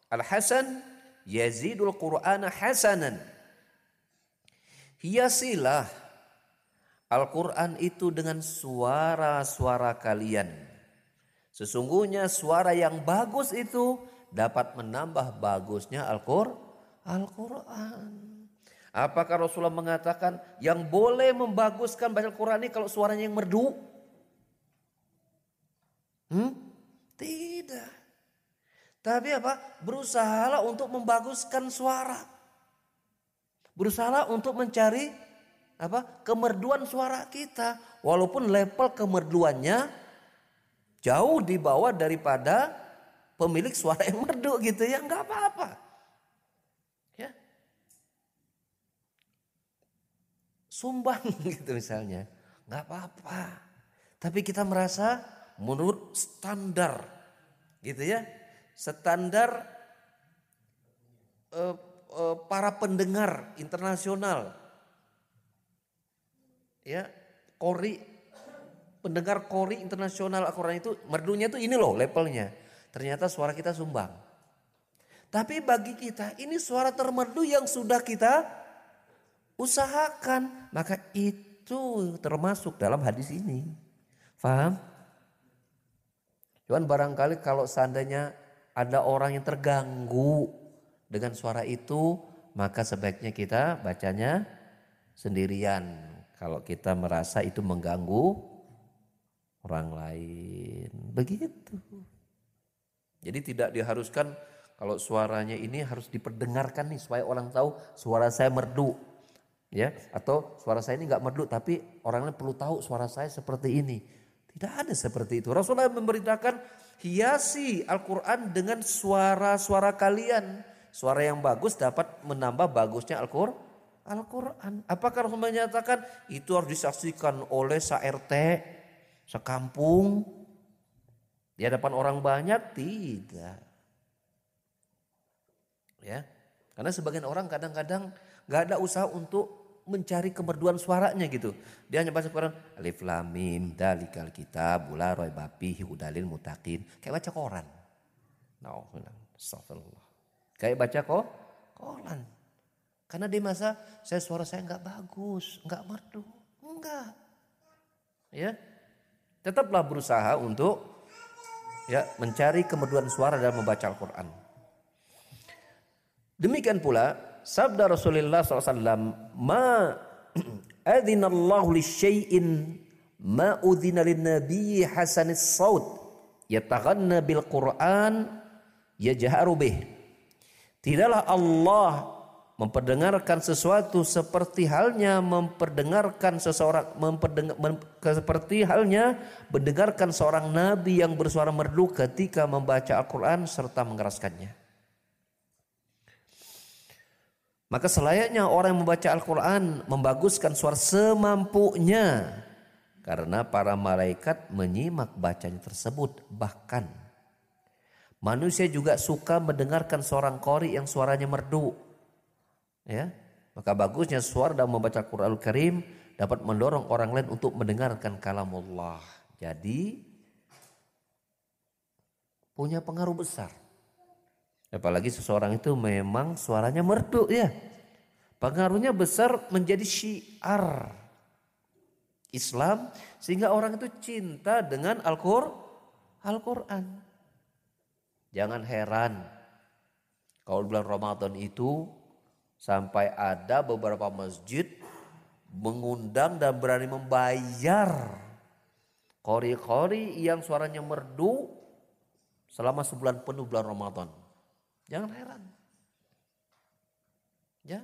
al-hasan yazidul Qur'ana hasanan." Hiasilah Al-Quran itu dengan suara-suara kalian. Sesungguhnya suara yang bagus itu dapat menambah bagusnya Al-Quran. Apakah Rasulullah mengatakan yang boleh membaguskan baca Al-Quran ini kalau suaranya yang merdu? Hmm? Tidak. Tapi apa? Berusahalah untuk membaguskan suara. Berusahalah untuk mencari apa? Kemerduan suara kita. Walaupun level kemerduannya jauh di bawah daripada pemilik suara yang merdu gitu ya, nggak apa-apa. sumbang [LAUGHS] gitu misalnya. Nggak apa-apa. Tapi kita merasa menurut standar gitu ya. Standar uh, uh, para pendengar internasional. Ya, kori pendengar kori internasional Al-Quran itu merdunya itu ini loh levelnya. Ternyata suara kita sumbang. Tapi bagi kita ini suara termerdu yang sudah kita Usahakan. Maka itu termasuk dalam hadis ini. Faham? Cuman barangkali kalau seandainya ada orang yang terganggu dengan suara itu, maka sebaiknya kita bacanya sendirian. Kalau kita merasa itu mengganggu orang lain. Begitu. Jadi tidak diharuskan kalau suaranya ini harus diperdengarkan nih supaya orang tahu suara saya merdu ya. Atau suara saya ini nggak merdu tapi orang lain perlu tahu suara saya seperti ini. Tidak ada seperti itu. Rasulullah memberitakan hiasi Al-Quran dengan suara-suara kalian. Suara yang bagus dapat menambah bagusnya Al-Quran Al-Quran apakah Rasul menyatakan itu harus disaksikan oleh sa-RT sekampung di hadapan orang banyak tidak ya karena sebagian orang kadang-kadang nggak ada usaha untuk mencari kemerduan suaranya gitu. Dia hanya baca Quran alif lam mim dalikal kitab la raiba fihi hudalil mutaqin. Kayak baca koran. No, astagfirullah. Kayak baca kok koran. Karena di masa saya suara saya nggak bagus, nggak merdu, enggak. Ya, tetaplah berusaha untuk ya mencari kemerduan suara dalam membaca Al-Quran. Demikian pula sabda Rasulullah SAW, ma [CLEARS THROAT] adinallahu li syai'in ma udhina lin nabi hasanis saut yataghanna bil Qur'an yajharu bih. Tidaklah Allah memperdengarkan sesuatu seperti halnya memperdengarkan seseorang memperdengar, mem, seperti halnya mendengarkan seorang nabi yang bersuara merdu ketika membaca Al-Qur'an serta mengeraskannya. Maka selayaknya orang yang membaca Al-Quran membaguskan suara semampunya. Karena para malaikat menyimak bacanya tersebut. Bahkan manusia juga suka mendengarkan seorang kori yang suaranya merdu. Ya, maka bagusnya suara dalam membaca Al-Quran Al-Karim dapat mendorong orang lain untuk mendengarkan kalam Allah. Jadi punya pengaruh besar. Apalagi seseorang itu memang suaranya merdu ya. Pengaruhnya besar menjadi syiar Islam sehingga orang itu cinta dengan Al-Qur'an. Jangan heran kalau bulan Ramadan itu sampai ada beberapa masjid mengundang dan berani membayar kori-kori yang suaranya merdu selama sebulan penuh bulan Ramadan. Jangan heran. Ya.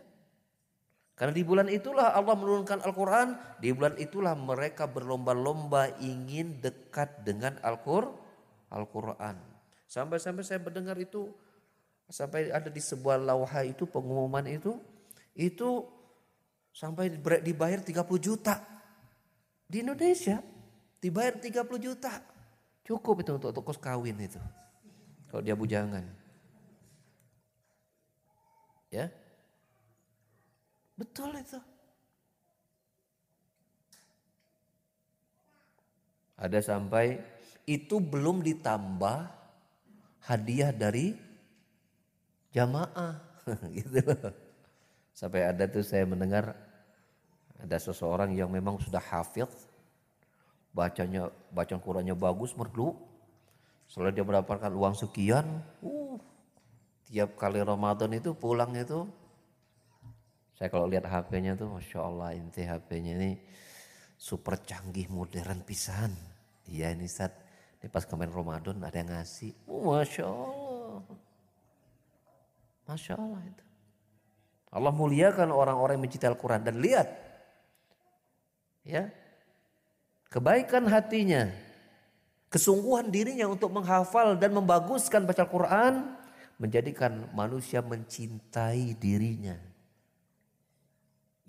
Karena di bulan itulah Allah menurunkan Al-Quran. Di bulan itulah mereka berlomba-lomba ingin dekat dengan Al-Quran. Sampai-sampai saya mendengar itu. Sampai ada di sebuah lauha itu pengumuman itu. Itu sampai dibayar 30 juta. Di Indonesia dibayar 30 juta. Cukup itu untuk, kos kawin itu. Kalau dia bujangan. Ya. Betul itu. Ada sampai itu belum ditambah hadiah dari jamaah [LAUGHS] gitu. Sampai ada tuh saya mendengar ada seseorang yang memang sudah hafid bacanya bacaan Qurannya bagus merdu. Setelah dia mendapatkan uang sekian, uh, tiap kali Ramadan itu pulang itu Saya kalau lihat HP-nya tuh Masya Allah inti HP-nya ini super canggih modern pisan. Iya ini saat ini pas kemarin Ramadan ada yang ngasih. Oh, Masya Allah. Masya Allah itu. Allah muliakan orang-orang yang mencintai Al-Quran. Dan lihat. Ya. Kebaikan hatinya. Kesungguhan dirinya untuk menghafal dan membaguskan baca Al-Quran. Menjadikan manusia mencintai dirinya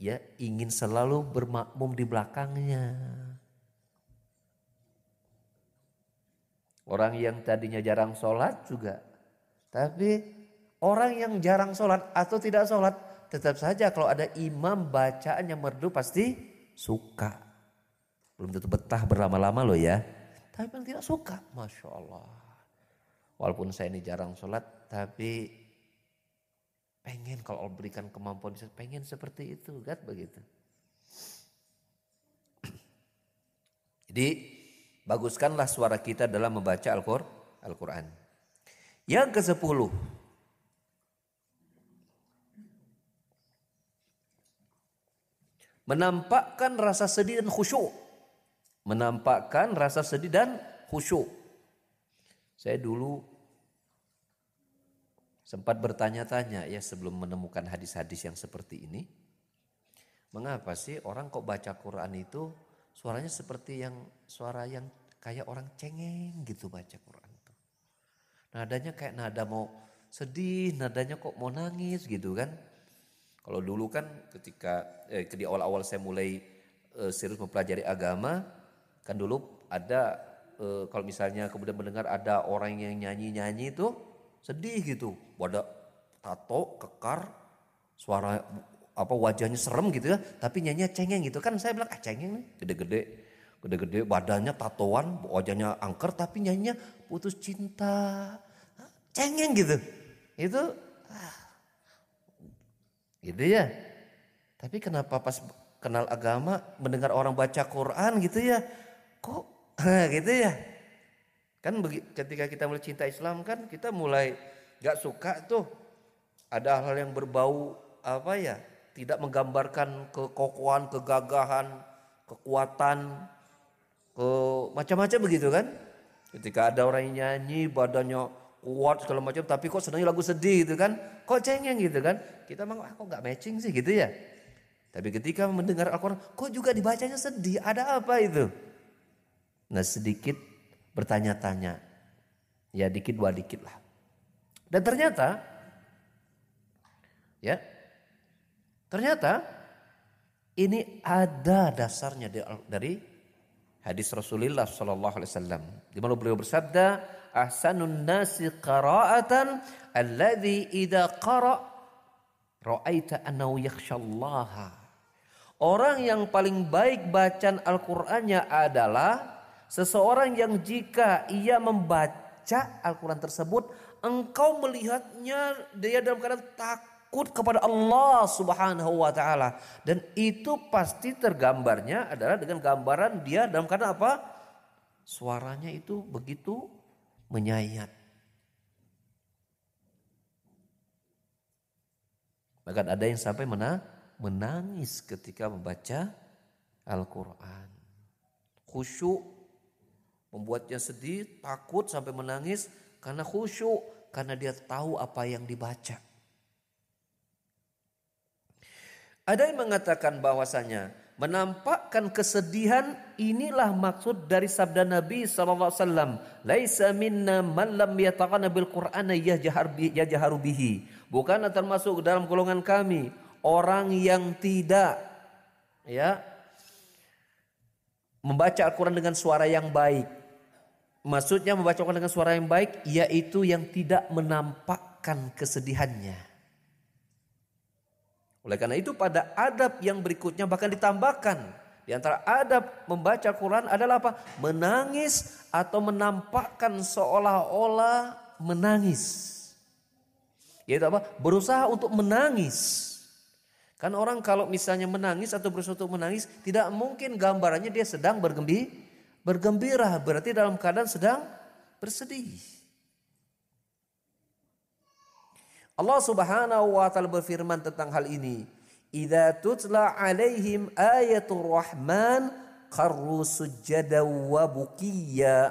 ya ingin selalu bermakmum di belakangnya. Orang yang tadinya jarang sholat juga. Tapi orang yang jarang sholat atau tidak sholat tetap saja kalau ada imam bacaan yang merdu pasti suka. Belum tentu betah berlama-lama loh ya. Tapi yang tidak suka, Masya Allah. Walaupun saya ini jarang sholat tapi Pengen kalau Allah berikan kemampuan, pengen seperti itu, kan begitu. [CLEARS THROAT] Jadi baguskanlah suara kita dalam membaca Al-Quran. Yang ke sepuluh. Menampakkan rasa sedih dan khusyuk. Menampakkan rasa sedih dan khusyuk. Saya dulu sempat bertanya-tanya ya sebelum menemukan hadis-hadis yang seperti ini. Mengapa sih orang kok baca Quran itu suaranya seperti yang suara yang kayak orang cengeng gitu baca Quran itu. Nadanya kayak nada mau sedih, nadanya kok mau nangis gitu kan. Kalau dulu kan ketika eh, di awal-awal saya mulai eh, serius mempelajari agama, kan dulu ada eh, kalau misalnya kemudian mendengar ada orang yang nyanyi-nyanyi itu sedih gitu. Pada tato, kekar, suara apa wajahnya serem gitu ya, tapi nyanyi cengeng gitu. Kan saya bilang ah cengeng nih, gede-gede, gede-gede badannya tatoan, wajahnya angker tapi nyanyinya putus cinta, cengeng gitu, itu, ah, gitu ya. Tapi kenapa pas kenal agama, mendengar orang baca Quran gitu ya, kok [LAUGHS] gitu ya, Kan ketika kita mulai cinta Islam kan kita mulai gak suka tuh ada hal yang berbau apa ya tidak menggambarkan kekokohan, kegagahan, kekuatan, ke macam-macam begitu kan. Ketika ada orang yang nyanyi badannya kuat segala macam tapi kok senangnya lagu sedih gitu kan. Kok cengeng gitu kan. Kita memang ah, kok gak matching sih gitu ya. Tapi ketika mendengar Al-Quran kok juga dibacanya sedih ada apa itu. Nah sedikit bertanya-tanya. Ya dikit dua dikit lah. Dan ternyata ya ternyata ini ada dasarnya dari hadis Rasulullah sallallahu alaihi wasallam di mana beliau bersabda ahsanun nasi qira'atan alladhi idza qara. Ra'aita annahu yakhshallaha. Orang yang paling baik bacaan Al-Qur'annya adalah Seseorang yang jika ia membaca Al-Quran tersebut, engkau melihatnya dia dalam keadaan takut kepada Allah Subhanahu wa taala. Dan itu pasti tergambarnya adalah dengan gambaran dia dalam keadaan apa? Suaranya itu begitu menyayat. Bahkan ada yang sampai menangis ketika membaca Al-Quran. Khusyuk membuatnya sedih, takut sampai menangis karena khusyuk, karena dia tahu apa yang dibaca. Ada yang mengatakan bahwasanya menampakkan kesedihan inilah maksud dari sabda Nabi sallallahu alaihi wasallam, "Laisa minna man lam yataqana bil Qur'ana yajharu bihi." Bukan termasuk dalam golongan kami orang yang tidak ya membaca Al-Quran dengan suara yang baik Maksudnya membacakan dengan suara yang baik yaitu yang tidak menampakkan kesedihannya. Oleh karena itu pada adab yang berikutnya bahkan ditambahkan di antara adab membaca Quran adalah apa? Menangis atau menampakkan seolah-olah menangis. Yaitu apa? Berusaha untuk menangis. Kan orang kalau misalnya menangis atau berusaha untuk menangis tidak mungkin gambarannya dia sedang bergembira Bergembira berarti dalam keadaan sedang bersedih. Allah Subhanahu wa taala berfirman tentang hal ini. idza tutla alaihim ayatul rahman kharru sujada wa bukiya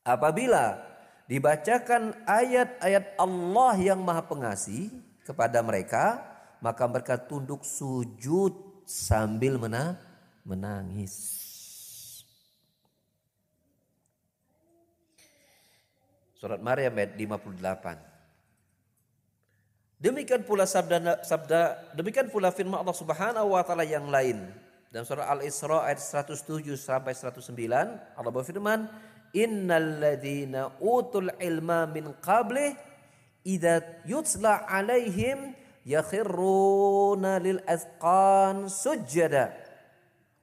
apabila dibacakan ayat-ayat Allah yang Maha Pengasih kepada mereka maka mereka tunduk sujud sambil mena menangis Surat Maryam ayat 58 Demikian pula sabda sabda demikian pula firman Allah Subhanahu wa taala yang lain. Dalam surah Al-Isra ayat 107 sampai 109 Allah berfirman, "Innal ladzina utul ilma min qabli idza yutla alaihim yakhiruna lil azqan sujada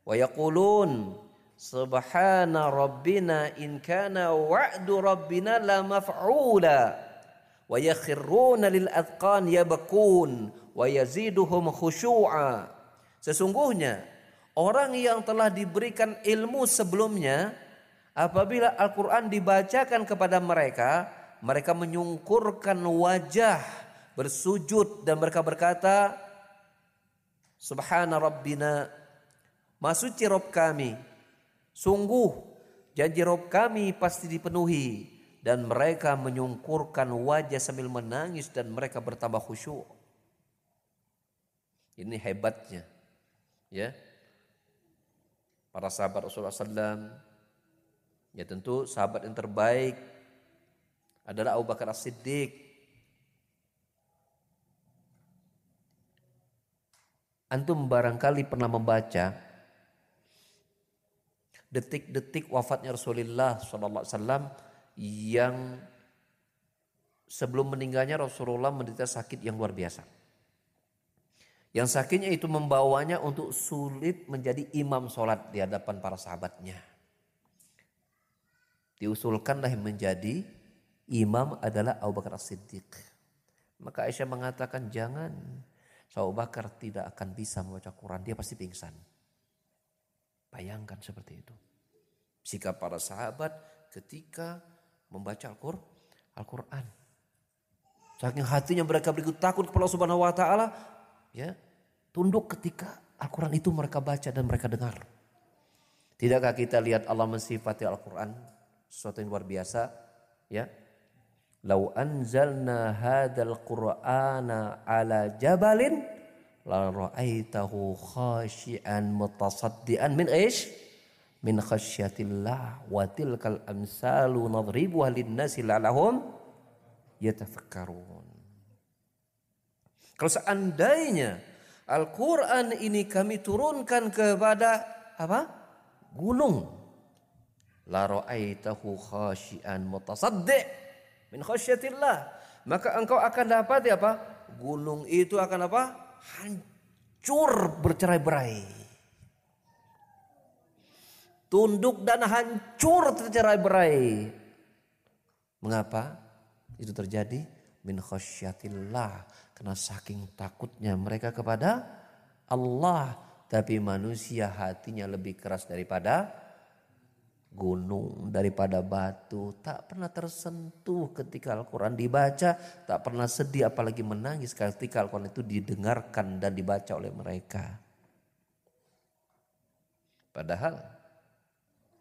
wa yaqulun subhana rabbina in kana wa'du rabbina la maf'ula." Lil. Sesungguhnya orang yang telah diberikan ilmu sebelumnya apabila Al-Qur'an dibacakan kepada mereka, mereka menyungkurkan wajah bersujud dan mereka berkata Subhana rabbina Masuci Rob kami Sungguh janji Rob kami pasti dipenuhi dan mereka menyungkurkan wajah sambil menangis dan mereka bertambah khusyuk. Ini hebatnya. Ya. Para sahabat Rasulullah SAW. Ya tentu sahabat yang terbaik adalah Abu Bakar As-Siddiq. Antum barangkali pernah membaca detik-detik wafatnya Rasulullah SAW yang sebelum meninggalnya Rasulullah menderita sakit yang luar biasa. Yang sakitnya itu membawanya untuk sulit menjadi imam sholat di hadapan para sahabatnya. Diusulkanlah menjadi imam adalah Abu Bakar As-Siddiq. Maka Aisyah mengatakan jangan. Abu Bakar tidak akan bisa membaca Quran. Dia pasti pingsan. Bayangkan seperti itu. Sikap para sahabat ketika membaca Al-Quran. Saking hatinya mereka berikut takut kepada Allah Subhanahu wa taala, ya, tunduk ketika Al-Quran itu mereka baca dan mereka dengar. Tidakkah kita lihat Allah mensifati Al-Quran sesuatu yang luar biasa, ya? Lau anzalna hadzal Qur'ana ala jabalin la ra'aitahu khashian mutasaddian min ish min khasyatillah wa tilkal amsalu nadribuha linnasi la'allahum yatafakkarun. Kalau seandainya Al-Quran ini kami turunkan kepada apa? Gunung. La ra'aitahu khasyian mutasaddi' min khasyatillah. Maka engkau akan dapat apa? Gunung itu akan apa? Hancur bercerai-berai tunduk dan hancur tercerai berai. Mengapa itu terjadi? Min khasyatillah. Karena saking takutnya mereka kepada Allah. Tapi manusia hatinya lebih keras daripada gunung, daripada batu. Tak pernah tersentuh ketika Al-Quran dibaca. Tak pernah sedih apalagi menangis ketika Al-Quran itu didengarkan dan dibaca oleh mereka. Padahal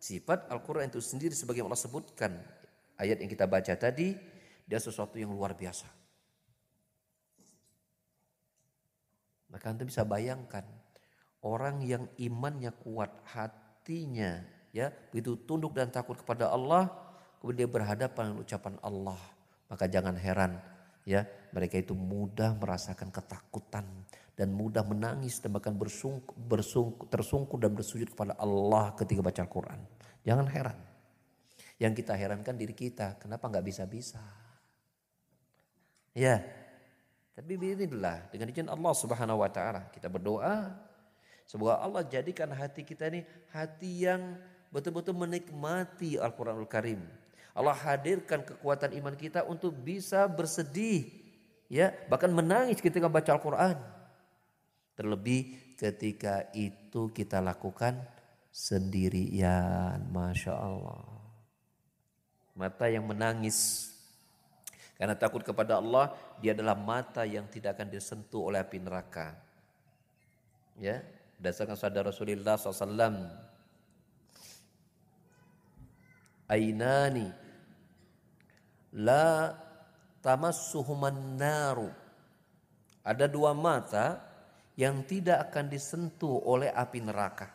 Sifat Al-Quran itu sendiri sebagai Allah sebutkan ayat yang kita baca tadi dia sesuatu yang luar biasa. Maka anda bisa bayangkan orang yang imannya kuat hatinya ya begitu tunduk dan takut kepada Allah kemudian dia berhadapan dengan ucapan Allah maka jangan heran ya mereka itu mudah merasakan ketakutan dan mudah menangis dan bahkan bersungku, bersungku, tersungkur dan bersujud kepada Allah ketika baca Al-Quran. Jangan heran. Yang kita herankan diri kita, kenapa nggak bisa-bisa? Ya, tapi beginilah dengan izin Allah Subhanahu Wa Taala kita berdoa semoga Allah jadikan hati kita ini hati yang betul-betul menikmati Al-Quranul Karim. Allah hadirkan kekuatan iman kita untuk bisa bersedih, ya bahkan menangis ketika baca Al-Quran. Terlebih ketika itu kita lakukan sendirian. Masya Allah. Mata yang menangis. Karena takut kepada Allah, dia adalah mata yang tidak akan disentuh oleh api neraka. Ya, berdasarkan sabda Rasulullah SAW. Ainani la tamassuhuman naru. Ada dua mata yang tidak akan disentuh oleh api neraka.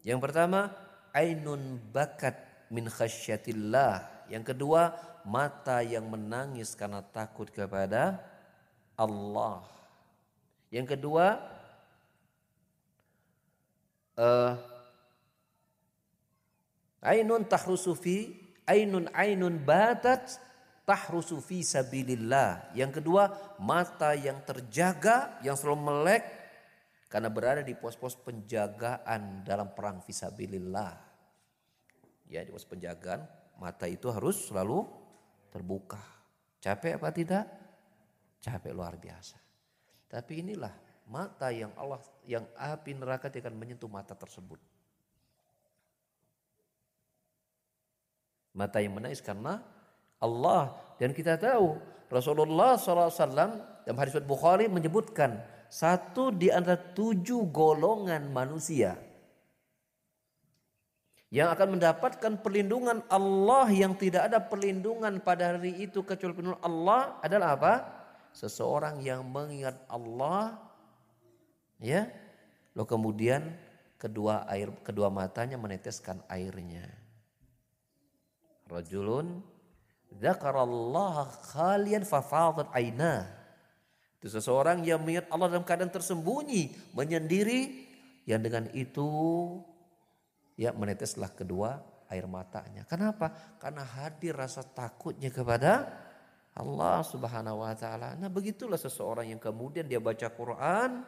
Yang pertama, ainun bakat min khasyatillah. Yang kedua, mata yang menangis karena takut kepada Allah. Yang kedua, uh, ainun tahrusufi, ainun ainun batat tahrusu fi sabilillah. Yang kedua, mata yang terjaga, yang selalu melek karena berada di pos-pos penjagaan dalam perang fisabilillah. Ya, di pos penjagaan, mata itu harus selalu terbuka. Capek apa tidak? Capek luar biasa. Tapi inilah mata yang Allah yang api neraka akan menyentuh mata tersebut. Mata yang menangis karena Allah dan kita tahu Rasulullah SAW dalam hadis Bukhari menyebutkan satu di antara tujuh golongan manusia yang akan mendapatkan perlindungan Allah yang tidak ada perlindungan pada hari itu kecuali perlindungan Allah adalah apa? Seseorang yang mengingat Allah ya lalu kemudian kedua air kedua matanya meneteskan airnya. Rajulun Zakarallah khalian fafadat aina. Itu seseorang yang mengingat Allah dalam keadaan tersembunyi, menyendiri, yang dengan itu ya meneteslah kedua air matanya. Kenapa? Karena hadir rasa takutnya kepada Allah Subhanahu wa taala. Nah, begitulah seseorang yang kemudian dia baca Quran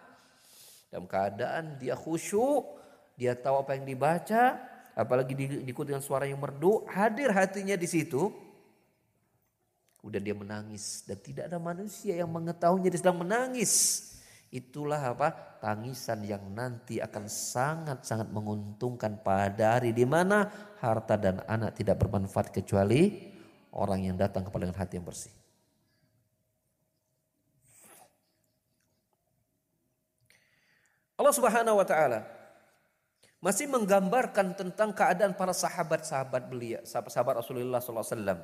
dalam keadaan dia khusyuk, dia tahu apa yang dibaca, apalagi diikuti dengan suara yang merdu, hadir hatinya di situ, Kemudian dia menangis dan tidak ada manusia yang mengetahuinya dia sedang menangis. Itulah apa? Tangisan yang nanti akan sangat-sangat menguntungkan pada hari di mana harta dan anak tidak bermanfaat kecuali orang yang datang kepada dengan hati yang bersih. Allah Subhanahu wa taala masih menggambarkan tentang keadaan para sahabat-sahabat beliau, sahabat Rasulullah sallallahu alaihi wasallam.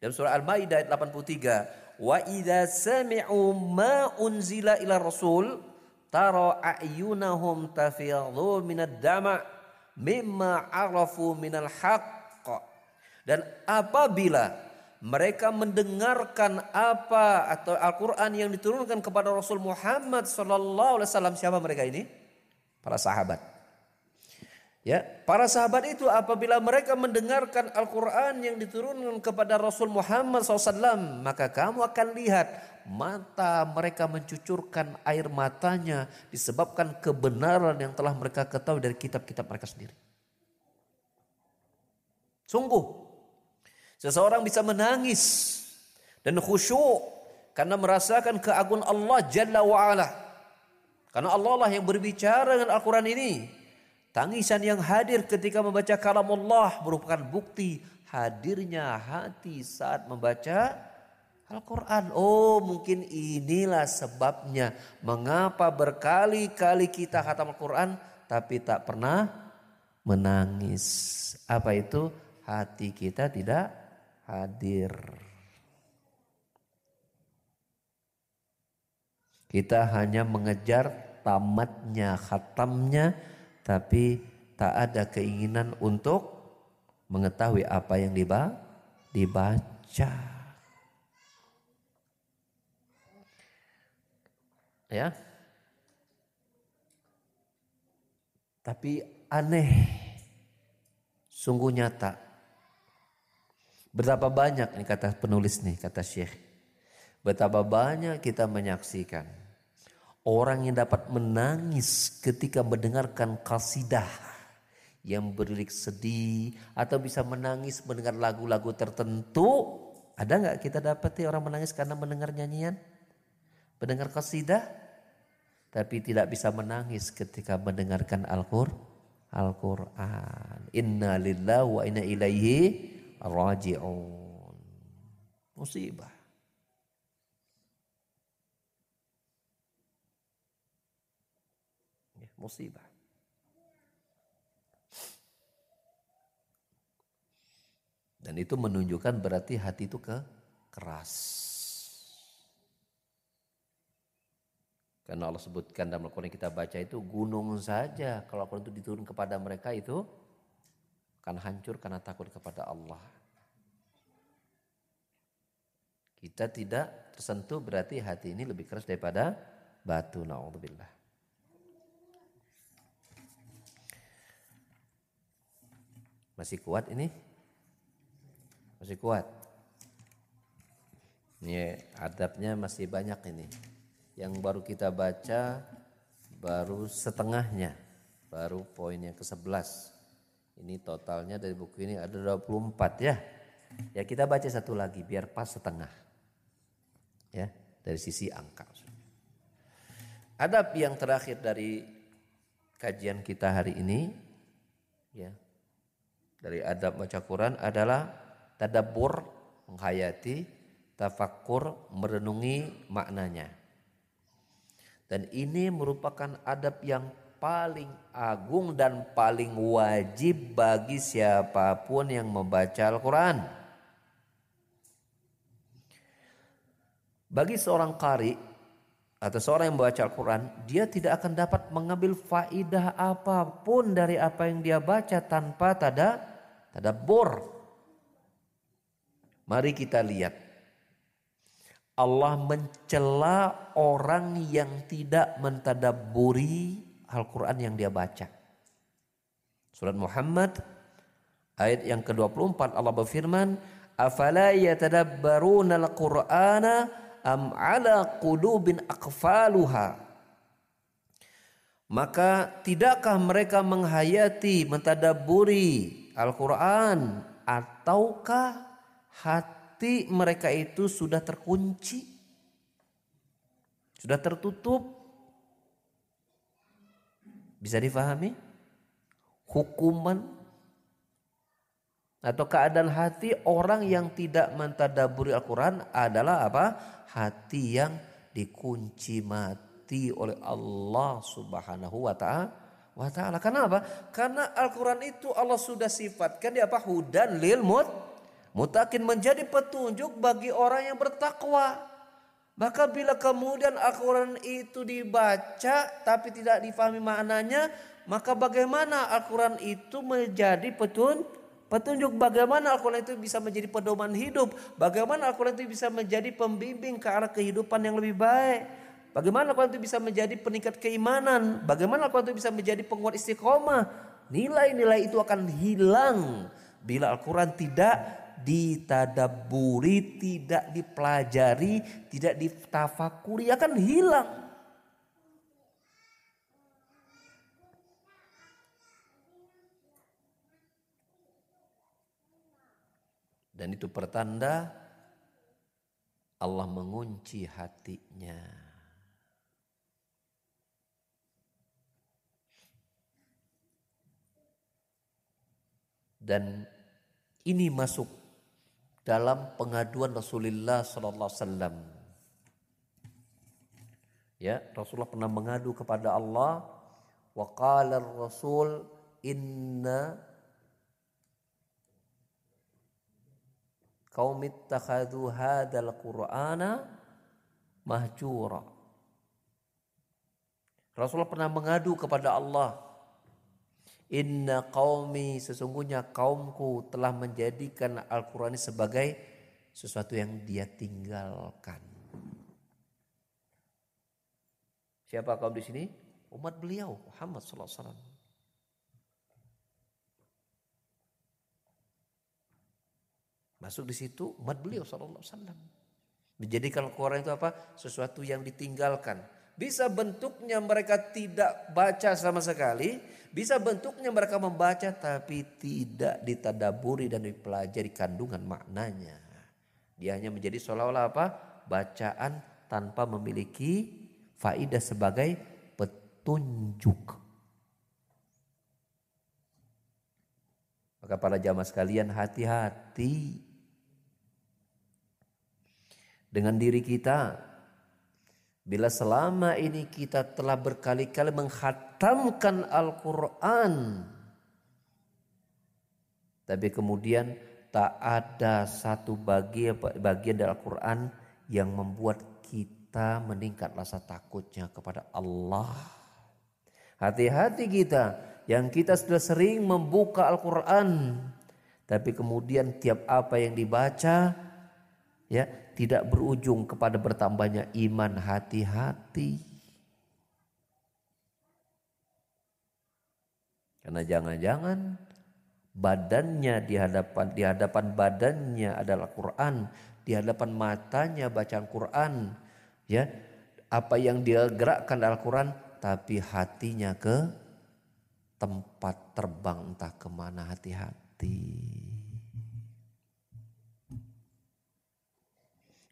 Dalam surah Al-Maidah ayat 83, "Wa idza sami'u ma unzila ila rasul tara a'yunahum tafidhu minad dama' mimma arafu minal haqq." Dan apabila mereka mendengarkan apa atau Al-Qur'an yang diturunkan kepada Rasul Muhammad sallallahu alaihi wasallam siapa mereka ini? Para sahabat. Ya, para sahabat itu apabila mereka mendengarkan Al-Quran yang diturunkan kepada Rasul Muhammad SAW, maka kamu akan lihat mata mereka mencucurkan air matanya disebabkan kebenaran yang telah mereka ketahui dari kitab-kitab mereka sendiri. Sungguh, seseorang bisa menangis dan khusyuk karena merasakan keagungan Allah Jalla wa'ala. Karena Allah lah yang berbicara dengan Al-Quran ini. Tangisan yang hadir ketika membaca kalam Allah merupakan bukti hadirnya hati saat membaca Al-Quran. Oh mungkin inilah sebabnya mengapa berkali-kali kita khatam Al-Quran tapi tak pernah menangis. Apa itu? Hati kita tidak hadir. Kita hanya mengejar tamatnya, khatamnya, tapi tak ada keinginan untuk mengetahui apa yang dibaca. Ya. Tapi aneh. Sungguh nyata. Betapa banyak nih kata penulis nih, kata Syekh. Betapa banyak kita menyaksikan Orang yang dapat menangis ketika mendengarkan kasidah yang beririk sedih atau bisa menangis mendengar lagu-lagu tertentu. Ada nggak kita dapati orang menangis karena mendengar nyanyian? Mendengar kasidah? Tapi tidak bisa menangis ketika mendengarkan Al-Qur'an. Al-Quran. Inna lillahi wa inna ilaihi raji'un. Musibah. Musibah. Dan itu menunjukkan berarti hati itu ke keras. Karena Allah sebutkan dalam Al-Quran kita baca itu gunung saja. Kalau Al-Quran itu diturun kepada mereka itu akan hancur karena takut kepada Allah. Kita tidak tersentuh berarti hati ini lebih keras daripada batu. Na'udzubillah. Masih kuat ini? Masih kuat. Ini adabnya masih banyak ini. Yang baru kita baca baru setengahnya. Baru poin yang ke-11. Ini totalnya dari buku ini ada 24 ya. Ya kita baca satu lagi biar pas setengah. Ya, dari sisi angka. Adab yang terakhir dari kajian kita hari ini ya. Dari adab baca Quran adalah tadabbur menghayati, tafakkur merenungi maknanya. Dan ini merupakan adab yang paling agung dan paling wajib bagi siapa pun yang membaca Al-Quran. Bagi seorang kari atau seorang yang membaca Al-Quran, dia tidak akan dapat mengambil faidah apa pun dari apa yang dia baca tanpa tada tadabbur Mari kita lihat. Allah mencela orang yang tidak mentadaburi Al-Quran yang dia baca. Surat Muhammad ayat yang ke-24 Allah berfirman, "Afala yatadabbaruna al-Qur'ana am 'ala qulubin aqfaluha?" Maka tidakkah mereka menghayati, mentadaburi Al-Quran ataukah hati mereka itu sudah terkunci, sudah tertutup. Bisa difahami? Hukuman atau keadaan hati orang yang tidak mentadaburi Al-Quran adalah apa? Hati yang dikunci mati oleh Allah Subhanahu wa taala. Wa ta'ala. Kenapa? Karena Al-Quran itu Allah sudah sifatkan dia apa? Hudan lil mut Mutakin menjadi petunjuk bagi orang yang bertakwa. Maka bila kemudian Al-Quran itu dibaca tapi tidak difahami maknanya, maka bagaimana Al-Quran itu menjadi petun, petunjuk bagaimana Al-Quran itu bisa menjadi pedoman hidup, bagaimana Al-Quran itu bisa menjadi pembimbing ke arah kehidupan yang lebih baik, bagaimana Al-Quran itu bisa menjadi peningkat keimanan, bagaimana Al-Quran itu bisa menjadi penguat istiqomah. Nilai-nilai itu akan hilang bila Al-Quran tidak ditadaburi, tidak dipelajari, tidak ditafakuri akan hilang. Dan itu pertanda Allah mengunci hatinya. Dan ini masuk dalam pengaduan Rasulullah sallallahu alaihi wasallam. Ya, Rasulullah pernah mengadu kepada Allah wa qala rasul inna kaum ittakhadhu hadzal qur'ana mahjura. Rasulullah pernah mengadu kepada Allah Inna qaumi sesungguhnya kaumku telah menjadikan Al-Quran sebagai sesuatu yang dia tinggalkan. Siapa kaum di sini? Umat beliau Muhammad sallallahu alaihi wasallam. Masuk di situ umat beliau sallallahu alaihi wasallam. Menjadikan Al-Quran itu apa? Sesuatu yang ditinggalkan. Bisa bentuknya mereka tidak baca sama sekali, bisa bentuknya mereka membaca tapi tidak ditadaburi dan dipelajari kandungan maknanya. Dia hanya menjadi seolah-olah apa? Bacaan tanpa memiliki faidah sebagai petunjuk. Maka para jamaah sekalian hati-hati dengan diri kita. Bila selama ini kita telah berkali-kali menghat menghatamkan Al-Quran. Tapi kemudian tak ada satu bagian, bagian dari Al-Quran yang membuat kita meningkat rasa takutnya kepada Allah. Hati-hati kita yang kita sudah sering membuka Al-Quran. Tapi kemudian tiap apa yang dibaca ya tidak berujung kepada bertambahnya iman hati-hati. Karena jangan-jangan badannya di hadapan di hadapan badannya adalah Quran, di hadapan matanya bacaan Quran, ya. Apa yang dia gerakkan Al-Quran, tapi hatinya ke tempat terbang entah ke mana hati-hati.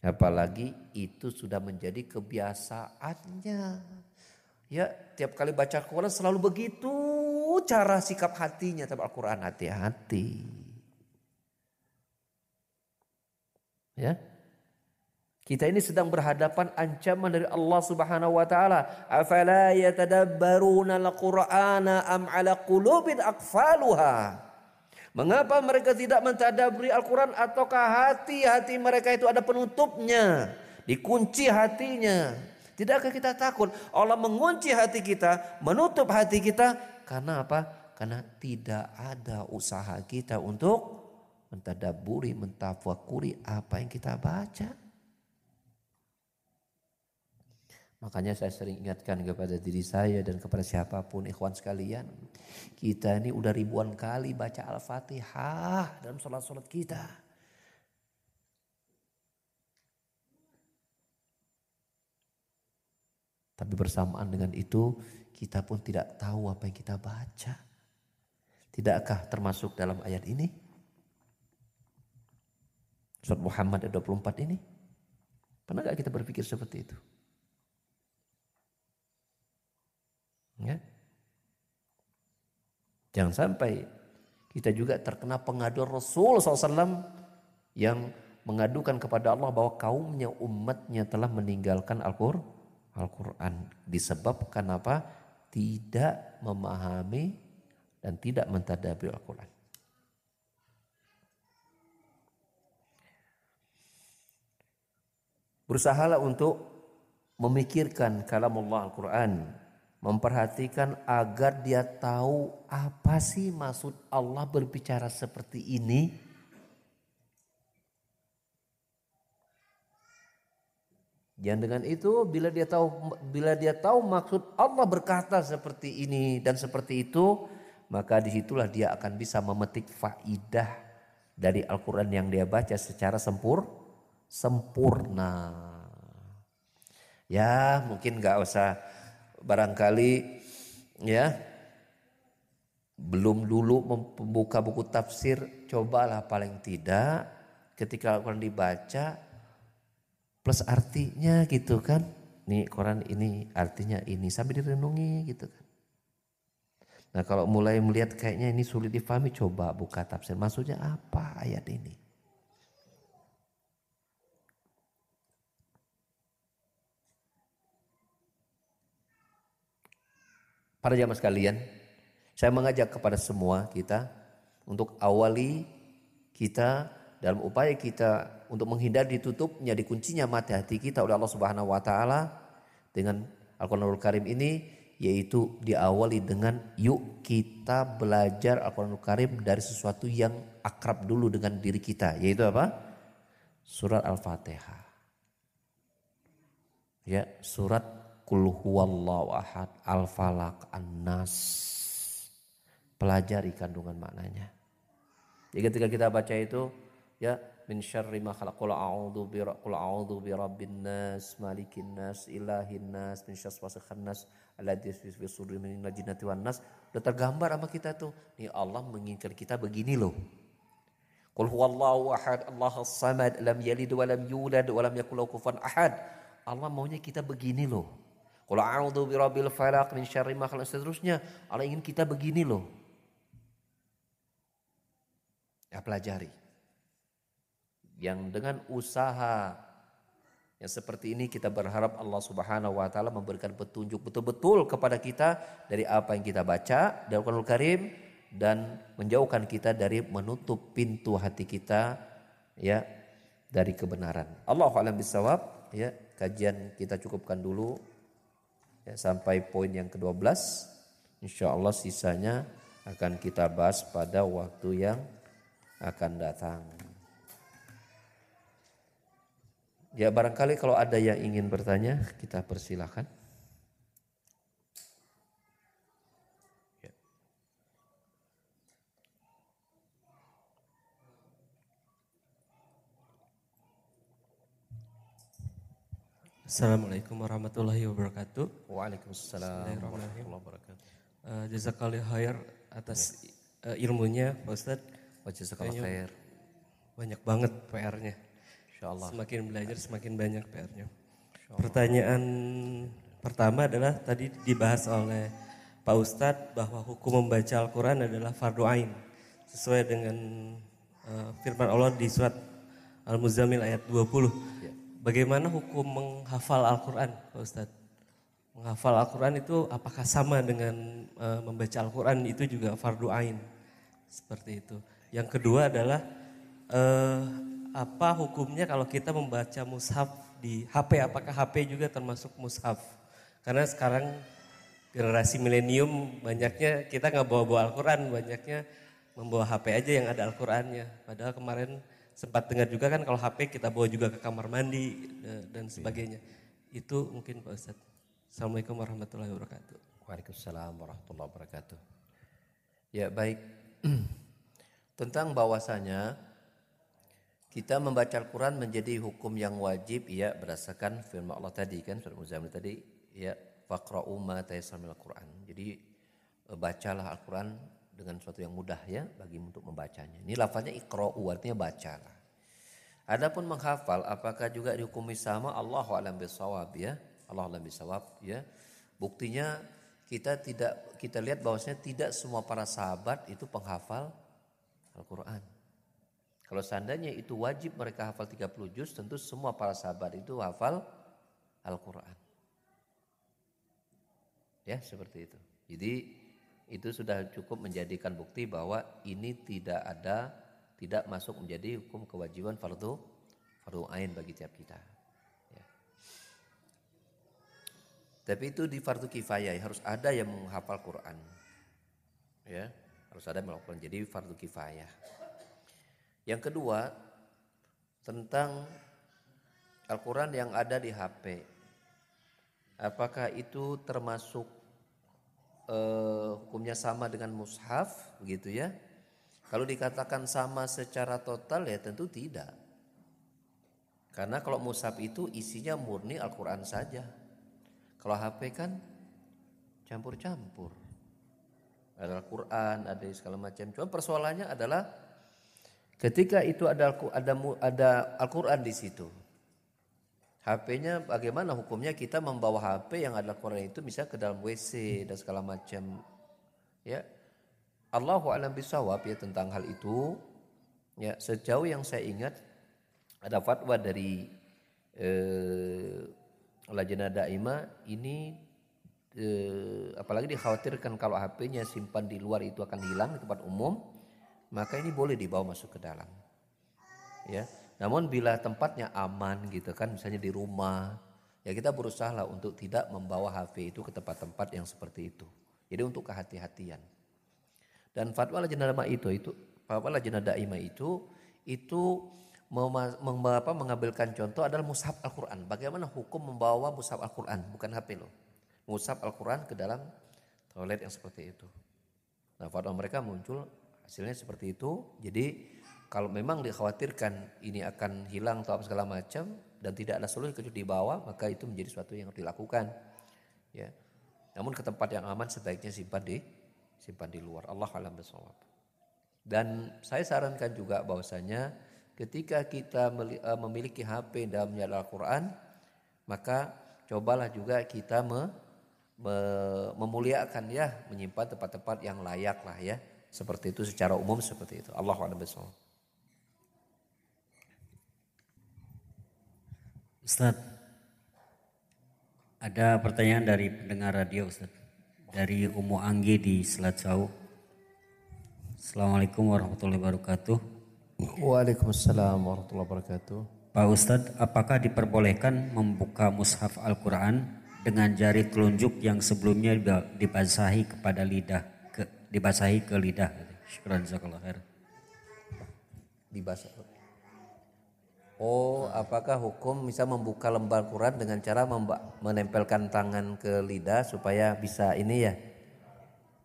Apalagi itu sudah menjadi kebiasaannya. Ya, tiap kali baca Al-Quran selalu begitu cara sikap hatinya terhadap Al-Quran hati-hati. Ya. Kita ini sedang berhadapan ancaman dari Allah Subhanahu wa taala. Afala yatadabbaruna al-Qur'ana am qulubin aqfaluha? Mengapa mereka tidak mentadaburi Al-Quran ataukah hati-hati mereka itu ada penutupnya, dikunci hatinya? Tidakkah kita takut Allah mengunci hati kita, menutup hati kita karena apa? Karena tidak ada usaha kita untuk mentadaburi, mentafakuri apa yang kita baca. Makanya saya sering ingatkan kepada diri saya dan kepada siapa pun ikhwan sekalian. Kita ini udah ribuan kali baca Al-Fatihah dalam sholat-sholat kita. Tapi bersamaan dengan itu kita pun tidak tahu apa yang kita baca. Tidakkah termasuk dalam ayat ini? Surat Muhammad ayat 24 ini. Pernah gak kita berpikir seperti itu? Ya? Jangan sampai kita juga terkena pengaduan Rasul SAW yang mengadukan kepada Allah bahwa kaumnya umatnya telah meninggalkan Al-Quran. Disebabkan apa? Tidak memahami dan tidak mentadabur Al-Quran. Berusahalah untuk memikirkan kalam Allah Al-Quran. Memperhatikan agar dia tahu apa sih maksud Allah berbicara seperti ini Dan dengan itu bila dia tahu bila dia tahu maksud Allah berkata seperti ini dan seperti itu, maka di situlah dia akan bisa memetik faidah dari Al-Quran yang dia baca secara sempur, sempurna. Ya mungkin nggak usah barangkali ya belum dulu membuka buku tafsir, cobalah paling tidak ketika Al-Quran dibaca plus artinya gitu kan. Nih Quran ini artinya ini sambil direnungi gitu kan. Nah kalau mulai melihat kayaknya ini sulit difahami coba buka tafsir. Maksudnya apa ayat ini? Para jamaah sekalian, saya mengajak kepada semua kita untuk awali kita dalam upaya kita untuk menghindari ditutupnya dikuncinya mata hati kita oleh Allah Subhanahu wa taala dengan Al-Qur'anul Karim ini yaitu diawali dengan yuk kita belajar Al-Qur'anul Karim dari sesuatu yang akrab dulu dengan diri kita yaitu apa? Surat Al-Fatihah. Ya, surat Kul huwallahu ahad, Al-Falaq, An-Nas. Pelajari kandungan maknanya. Jadi ketika kita baca itu ya min syarri ma khalaq qul a'udzu bi qul a'udzu bi rabbin nas malikin nas ilahin nas min syarri wasikhan nas alladzi fi sudurihim min jinnati wan nas udah tergambar sama kita tuh nih Allah menginginkan kita begini loh Qul huwallahu ahad Allahus samad lam yalid wa lam yulad wa lam yakul kufuwan ahad Allah maunya kita begini loh Qul a'udzu bi rabbil falaq min syarri ma khalaq. Seterusnya. Allah ingin kita begini loh. Ya pelajari. Yang dengan usaha Yang seperti ini kita berharap Allah Subhanahu wa taala memberikan petunjuk betul-betul kepada kita dari apa yang kita baca dalam Al-Qur'anul Karim dan menjauhkan kita dari menutup pintu hati kita ya dari kebenaran. Allah alam bisawab ya kajian kita cukupkan dulu ya, sampai poin yang ke-12. Insya Allah sisanya akan kita bahas pada waktu yang akan datang. Ya barangkali kalau ada yang ingin bertanya kita persilahkan. Assalamualaikum warahmatullahi wabarakatuh. Waalaikumsalam warahmatullahi wabarakatuh. Uh, Jazakallah khair atas uh, ilmunya Pak Ustadz. Jazakallah khair. Banyak banget PR-nya. Insyaallah. Semakin belajar semakin banyak PR-nya. Pertanyaan pertama adalah tadi dibahas oleh Pak Ustadz bahwa hukum membaca Al-Quran adalah fardu ain sesuai dengan uh, firman Allah di surat Al-Muzammil ayat 20. Ya. Bagaimana hukum menghafal Al-Quran Pak Ustadz? Menghafal Al-Quran itu apakah sama dengan uh, membaca Al-Quran itu juga fardu ain? Seperti itu. Yang kedua adalah uh, apa hukumnya kalau kita membaca mushaf di HP? Apakah HP juga termasuk mushaf? Karena sekarang generasi milenium banyaknya kita nggak bawa-bawa Al-Quran, banyaknya membawa HP aja yang ada Al-Qurannya. Padahal kemarin sempat dengar juga kan kalau HP kita bawa juga ke kamar mandi dan sebagainya. Itu mungkin Pak Ustadz. Assalamualaikum warahmatullahi wabarakatuh. Waalaikumsalam warahmatullahi wabarakatuh. Ya baik. [CLEARS THROAT] Tentang bahwasanya kita membaca Al-Quran menjadi hukum yang wajib ya berdasarkan firman Allah tadi kan surat Muzammil tadi ya faqra'u ma tayassara Al-Quran. Jadi e, bacalah Al-Quran dengan suatu yang mudah ya bagi untuk membacanya. Ini lafaznya iqra'u artinya bacalah. Adapun menghafal apakah juga dihukumi sama Allahu alam bisawab ya. Allah alam bisawab ya. Buktinya kita tidak kita lihat bahwasanya tidak semua para sahabat itu penghafal Al-Quran. Kalau seandainya itu wajib mereka hafal 30 juz, tentu semua para sahabat itu hafal Al-Quran. Ya seperti itu. Jadi itu sudah cukup menjadikan bukti bahwa ini tidak ada, tidak masuk menjadi hukum kewajiban fardu fardu ain bagi tiap kita. Ya. Tapi itu di fardu kifayah harus ada yang menghafal Quran. Ya, harus ada melakukan jadi fardu kifayah. Yang kedua, tentang Al-Quran yang ada di HP. Apakah itu termasuk uh, hukumnya sama dengan mushaf begitu ya? Kalau dikatakan sama secara total ya tentu tidak. Karena kalau mushaf itu isinya murni Al-Quran saja. Kalau HP kan campur-campur. Ada Al-Quran, ada segala macam. Cuma persoalannya adalah Ketika itu ada ada ada Al-Qur'an di situ. HP-nya bagaimana hukumnya kita membawa HP yang ada Al-Qur'an itu bisa ke dalam WC dan segala macam. Ya. Allahu a'lam bisawab ya tentang hal itu. Ya, sejauh yang saya ingat ada fatwa dari eh, Lajnah Daima ini eh, apalagi dikhawatirkan kalau HP-nya simpan di luar itu akan hilang di tempat umum maka ini boleh dibawa masuk ke dalam. Ya. Namun bila tempatnya aman gitu kan, misalnya di rumah, ya kita berusaha lah untuk tidak membawa HP itu ke tempat-tempat yang seperti itu. Jadi untuk kehati-hatian. Dan fatwa lajnah daimah itu itu fatwa lajnah daimah itu itu apa, mengambilkan contoh adalah mushaf Al-Quran. Bagaimana hukum membawa mushaf Al-Quran, bukan HP loh. Mushaf Al-Quran ke dalam toilet yang seperti itu. Nah fatwa mereka muncul Hasilnya seperti itu. Jadi kalau memang dikhawatirkan ini akan hilang atau apa segala macam dan tidak ada solusi kecuali di bawah, maka itu menjadi sesuatu yang harus dilakukan. Ya. Namun ke tempat yang aman sebaiknya simpan di simpan di luar. Allah alam bisawab. Dan saya sarankan juga bahwasanya ketika kita eh, memiliki HP dalam menyala Al-Quran, maka cobalah juga kita me, me, memuliakan ya, menyimpan tempat-tempat yang layak lah ya seperti itu secara umum seperti itu. Allah a'lam Ustadz, ada pertanyaan dari pendengar radio Ustadz. Dari Umu Anggi di Selat Jauh. Assalamualaikum warahmatullahi wabarakatuh. Waalaikumsalam warahmatullahi wabarakatuh. Pak Ustadz, apakah diperbolehkan membuka mushaf Al-Quran dengan jari telunjuk yang sebelumnya dibasahi kepada lidah, ke, dibasahi ke lidah? Syukran jazakallah khair. Dibasah. Oh, apakah hukum bisa membuka lembar Quran dengan cara menempelkan tangan ke lidah supaya bisa ini ya?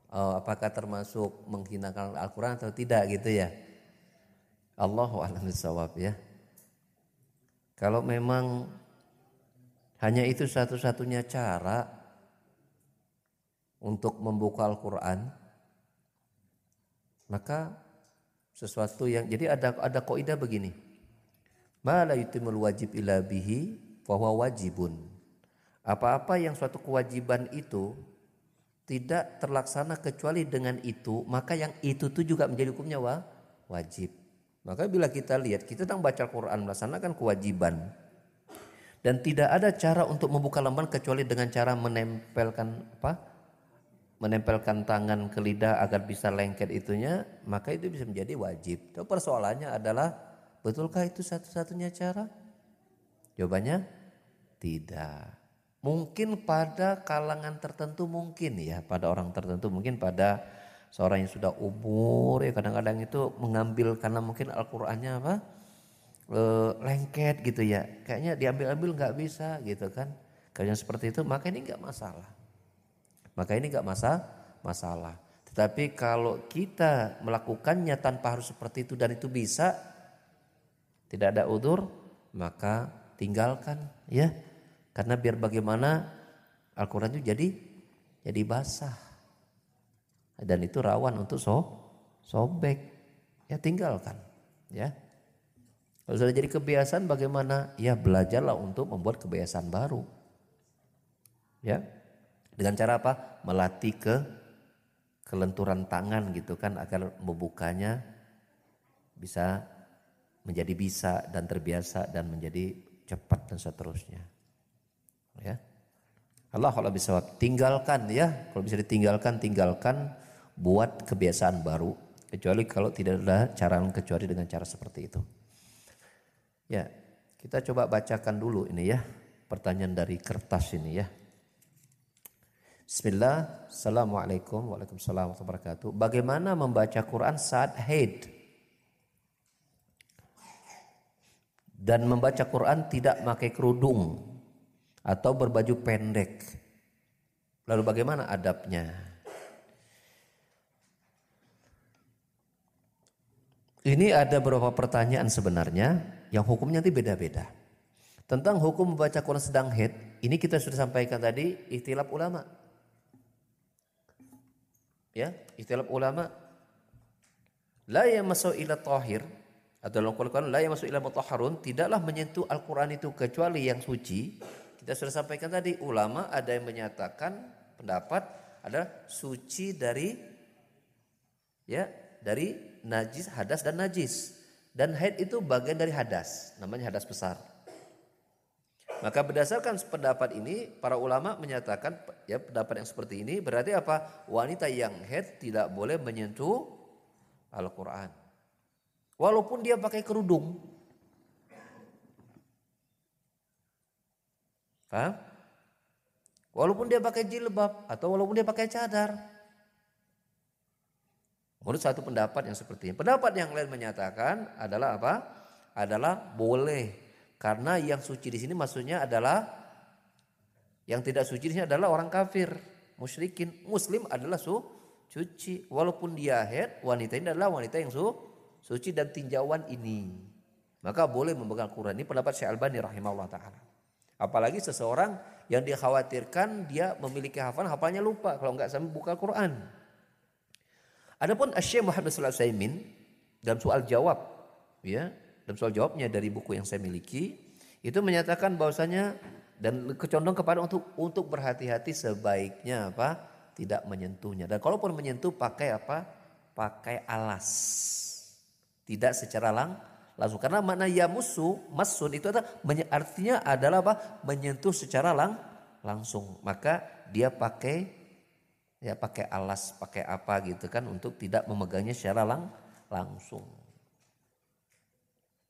Oh, apakah termasuk menghinakan Al-Quran atau tidak gitu ya? Allahu a'lam ya. Kalau memang hanya itu satu-satunya cara untuk membuka Al-Quran, maka sesuatu yang jadi ada ada kaidah begini Ma la yutimul wajib ila bihi fahuwa wajibun. Apa-apa yang suatu kewajiban itu tidak terlaksana kecuali dengan itu, maka yang itu tuh juga menjadi hukumnya wa, wajib. Maka bila kita lihat, kita sedang baca Quran melaksanakan kewajiban dan tidak ada cara untuk membuka lembar kecuali dengan cara menempelkan apa? menempelkan tangan ke lidah agar bisa lengket itunya, maka itu bisa menjadi wajib. Tapi persoalannya adalah Betulkah itu satu-satunya cara? Jawabannya tidak. Mungkin pada kalangan tertentu mungkin ya, pada orang tertentu mungkin pada seorang yang sudah umur ya kadang-kadang itu mengambil karena mungkin Al-Qur'annya apa? E, lengket gitu ya. Kayaknya diambil-ambil nggak bisa gitu kan. Yang seperti itu maka ini nggak masalah. Maka ini nggak masa masalah. Tetapi kalau kita melakukannya tanpa harus seperti itu dan itu bisa, tidak ada udur, maka tinggalkan ya. Karena biar bagaimana Al-Quran itu jadi jadi basah. Dan itu rawan untuk so, sobek. Ya tinggalkan ya. Kalau sudah jadi kebiasaan bagaimana? Ya belajarlah untuk membuat kebiasaan baru. Ya. Dengan cara apa? Melatih ke kelenturan tangan gitu kan agar membukanya bisa menjadi bisa dan terbiasa dan menjadi cepat dan seterusnya. Ya. Allah kalau bisa tinggalkan ya, kalau bisa ditinggalkan tinggalkan buat kebiasaan baru kecuali kalau tidak ada cara kecuali dengan cara seperti itu. Ya, kita coba bacakan dulu ini ya, pertanyaan dari kertas ini ya. Bismillah, Assalamualaikum Waalaikumsalam warahmatullahi wabarakatuh. Bagaimana membaca Quran saat haid? Dan membaca Quran tidak pakai kerudung atau berbaju pendek. Lalu bagaimana adabnya? Ini ada beberapa pertanyaan sebenarnya yang hukumnya nanti beda-beda. Tentang hukum membaca Quran sedang head, ini kita sudah sampaikan tadi ikhtilaf ulama. Ya, ikhtilaf ulama. La yamasau ila tahir, atau dalam Al-Quran la masuk ila mutahharun tidaklah menyentuh Al-Quran itu kecuali yang suci. Kita sudah sampaikan tadi ulama ada yang menyatakan pendapat adalah suci dari ya dari najis, hadas dan najis. Dan haid itu bagian dari hadas, namanya hadas besar. Maka berdasarkan pendapat ini para ulama menyatakan ya pendapat yang seperti ini berarti apa? Wanita yang haid tidak boleh menyentuh Al-Qur'an. Walaupun dia pakai kerudung. Paham? Walaupun dia pakai jilbab atau walaupun dia pakai cadar. Menurut satu pendapat yang seperti ini. Pendapat yang lain menyatakan adalah apa? Adalah boleh. Karena yang suci di sini maksudnya adalah yang tidak suci di sini adalah orang kafir, musyrikin. Muslim adalah su suci. Walaupun dia head, wanita ini adalah wanita yang su suci dan tinjauan ini. Maka boleh memegang Quran. Ini pendapat Syekh Albani rahimahullah ta'ala. Apalagi seseorang yang dikhawatirkan dia memiliki hafalan, hafalnya lupa kalau nggak sampai buka Quran. Adapun Syekh Muhammad Sallallahu dalam soal jawab, ya, dalam soal jawabnya dari buku yang saya miliki, itu menyatakan bahwasanya dan kecondong kepada untuk untuk berhati-hati sebaiknya apa tidak menyentuhnya dan kalaupun menyentuh pakai apa pakai alas tidak secara lang langsung. Karena makna yamusu, masun itu adalah artinya adalah apa? Menyentuh secara lang, langsung. Maka dia pakai ya pakai alas, pakai apa gitu kan untuk tidak memegangnya secara lang, langsung.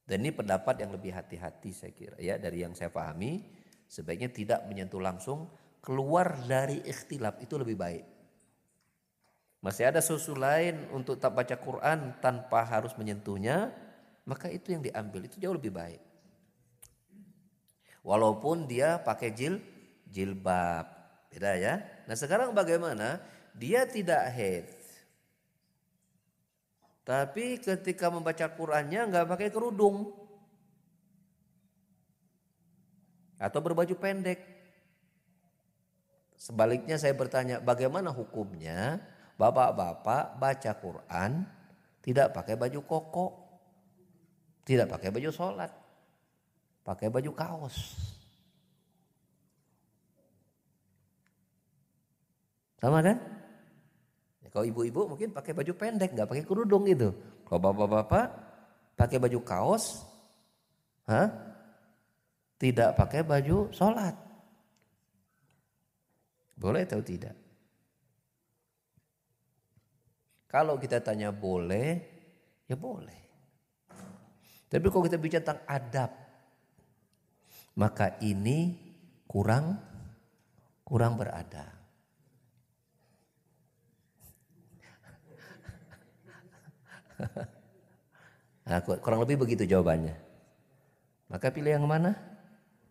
Dan ini pendapat yang lebih hati-hati saya kira ya dari yang saya pahami sebaiknya tidak menyentuh langsung keluar dari ikhtilaf itu lebih baik. Masih ada susu lain untuk tak baca Quran tanpa harus menyentuhnya, maka itu yang diambil itu jauh lebih baik. Walaupun dia pakai jil jilbab, beda ya. Nah sekarang bagaimana? Dia tidak head, tapi ketika membaca Qurannya nggak pakai kerudung atau berbaju pendek. Sebaliknya saya bertanya, bagaimana hukumnya bapak-bapak baca Quran tidak pakai baju koko, tidak pakai baju sholat, pakai baju kaos. Sama kan? Ya, kalau ibu-ibu mungkin pakai baju pendek, nggak pakai kerudung gitu. Kalau bapak-bapak pakai baju kaos, hah? tidak pakai baju sholat. Boleh atau tidak? Kalau kita tanya boleh, ya boleh. Tapi kalau kita bicara tentang adab, maka ini kurang kurang beradab. [LAUGHS] Nah, kurang lebih begitu jawabannya. Maka pilih yang mana?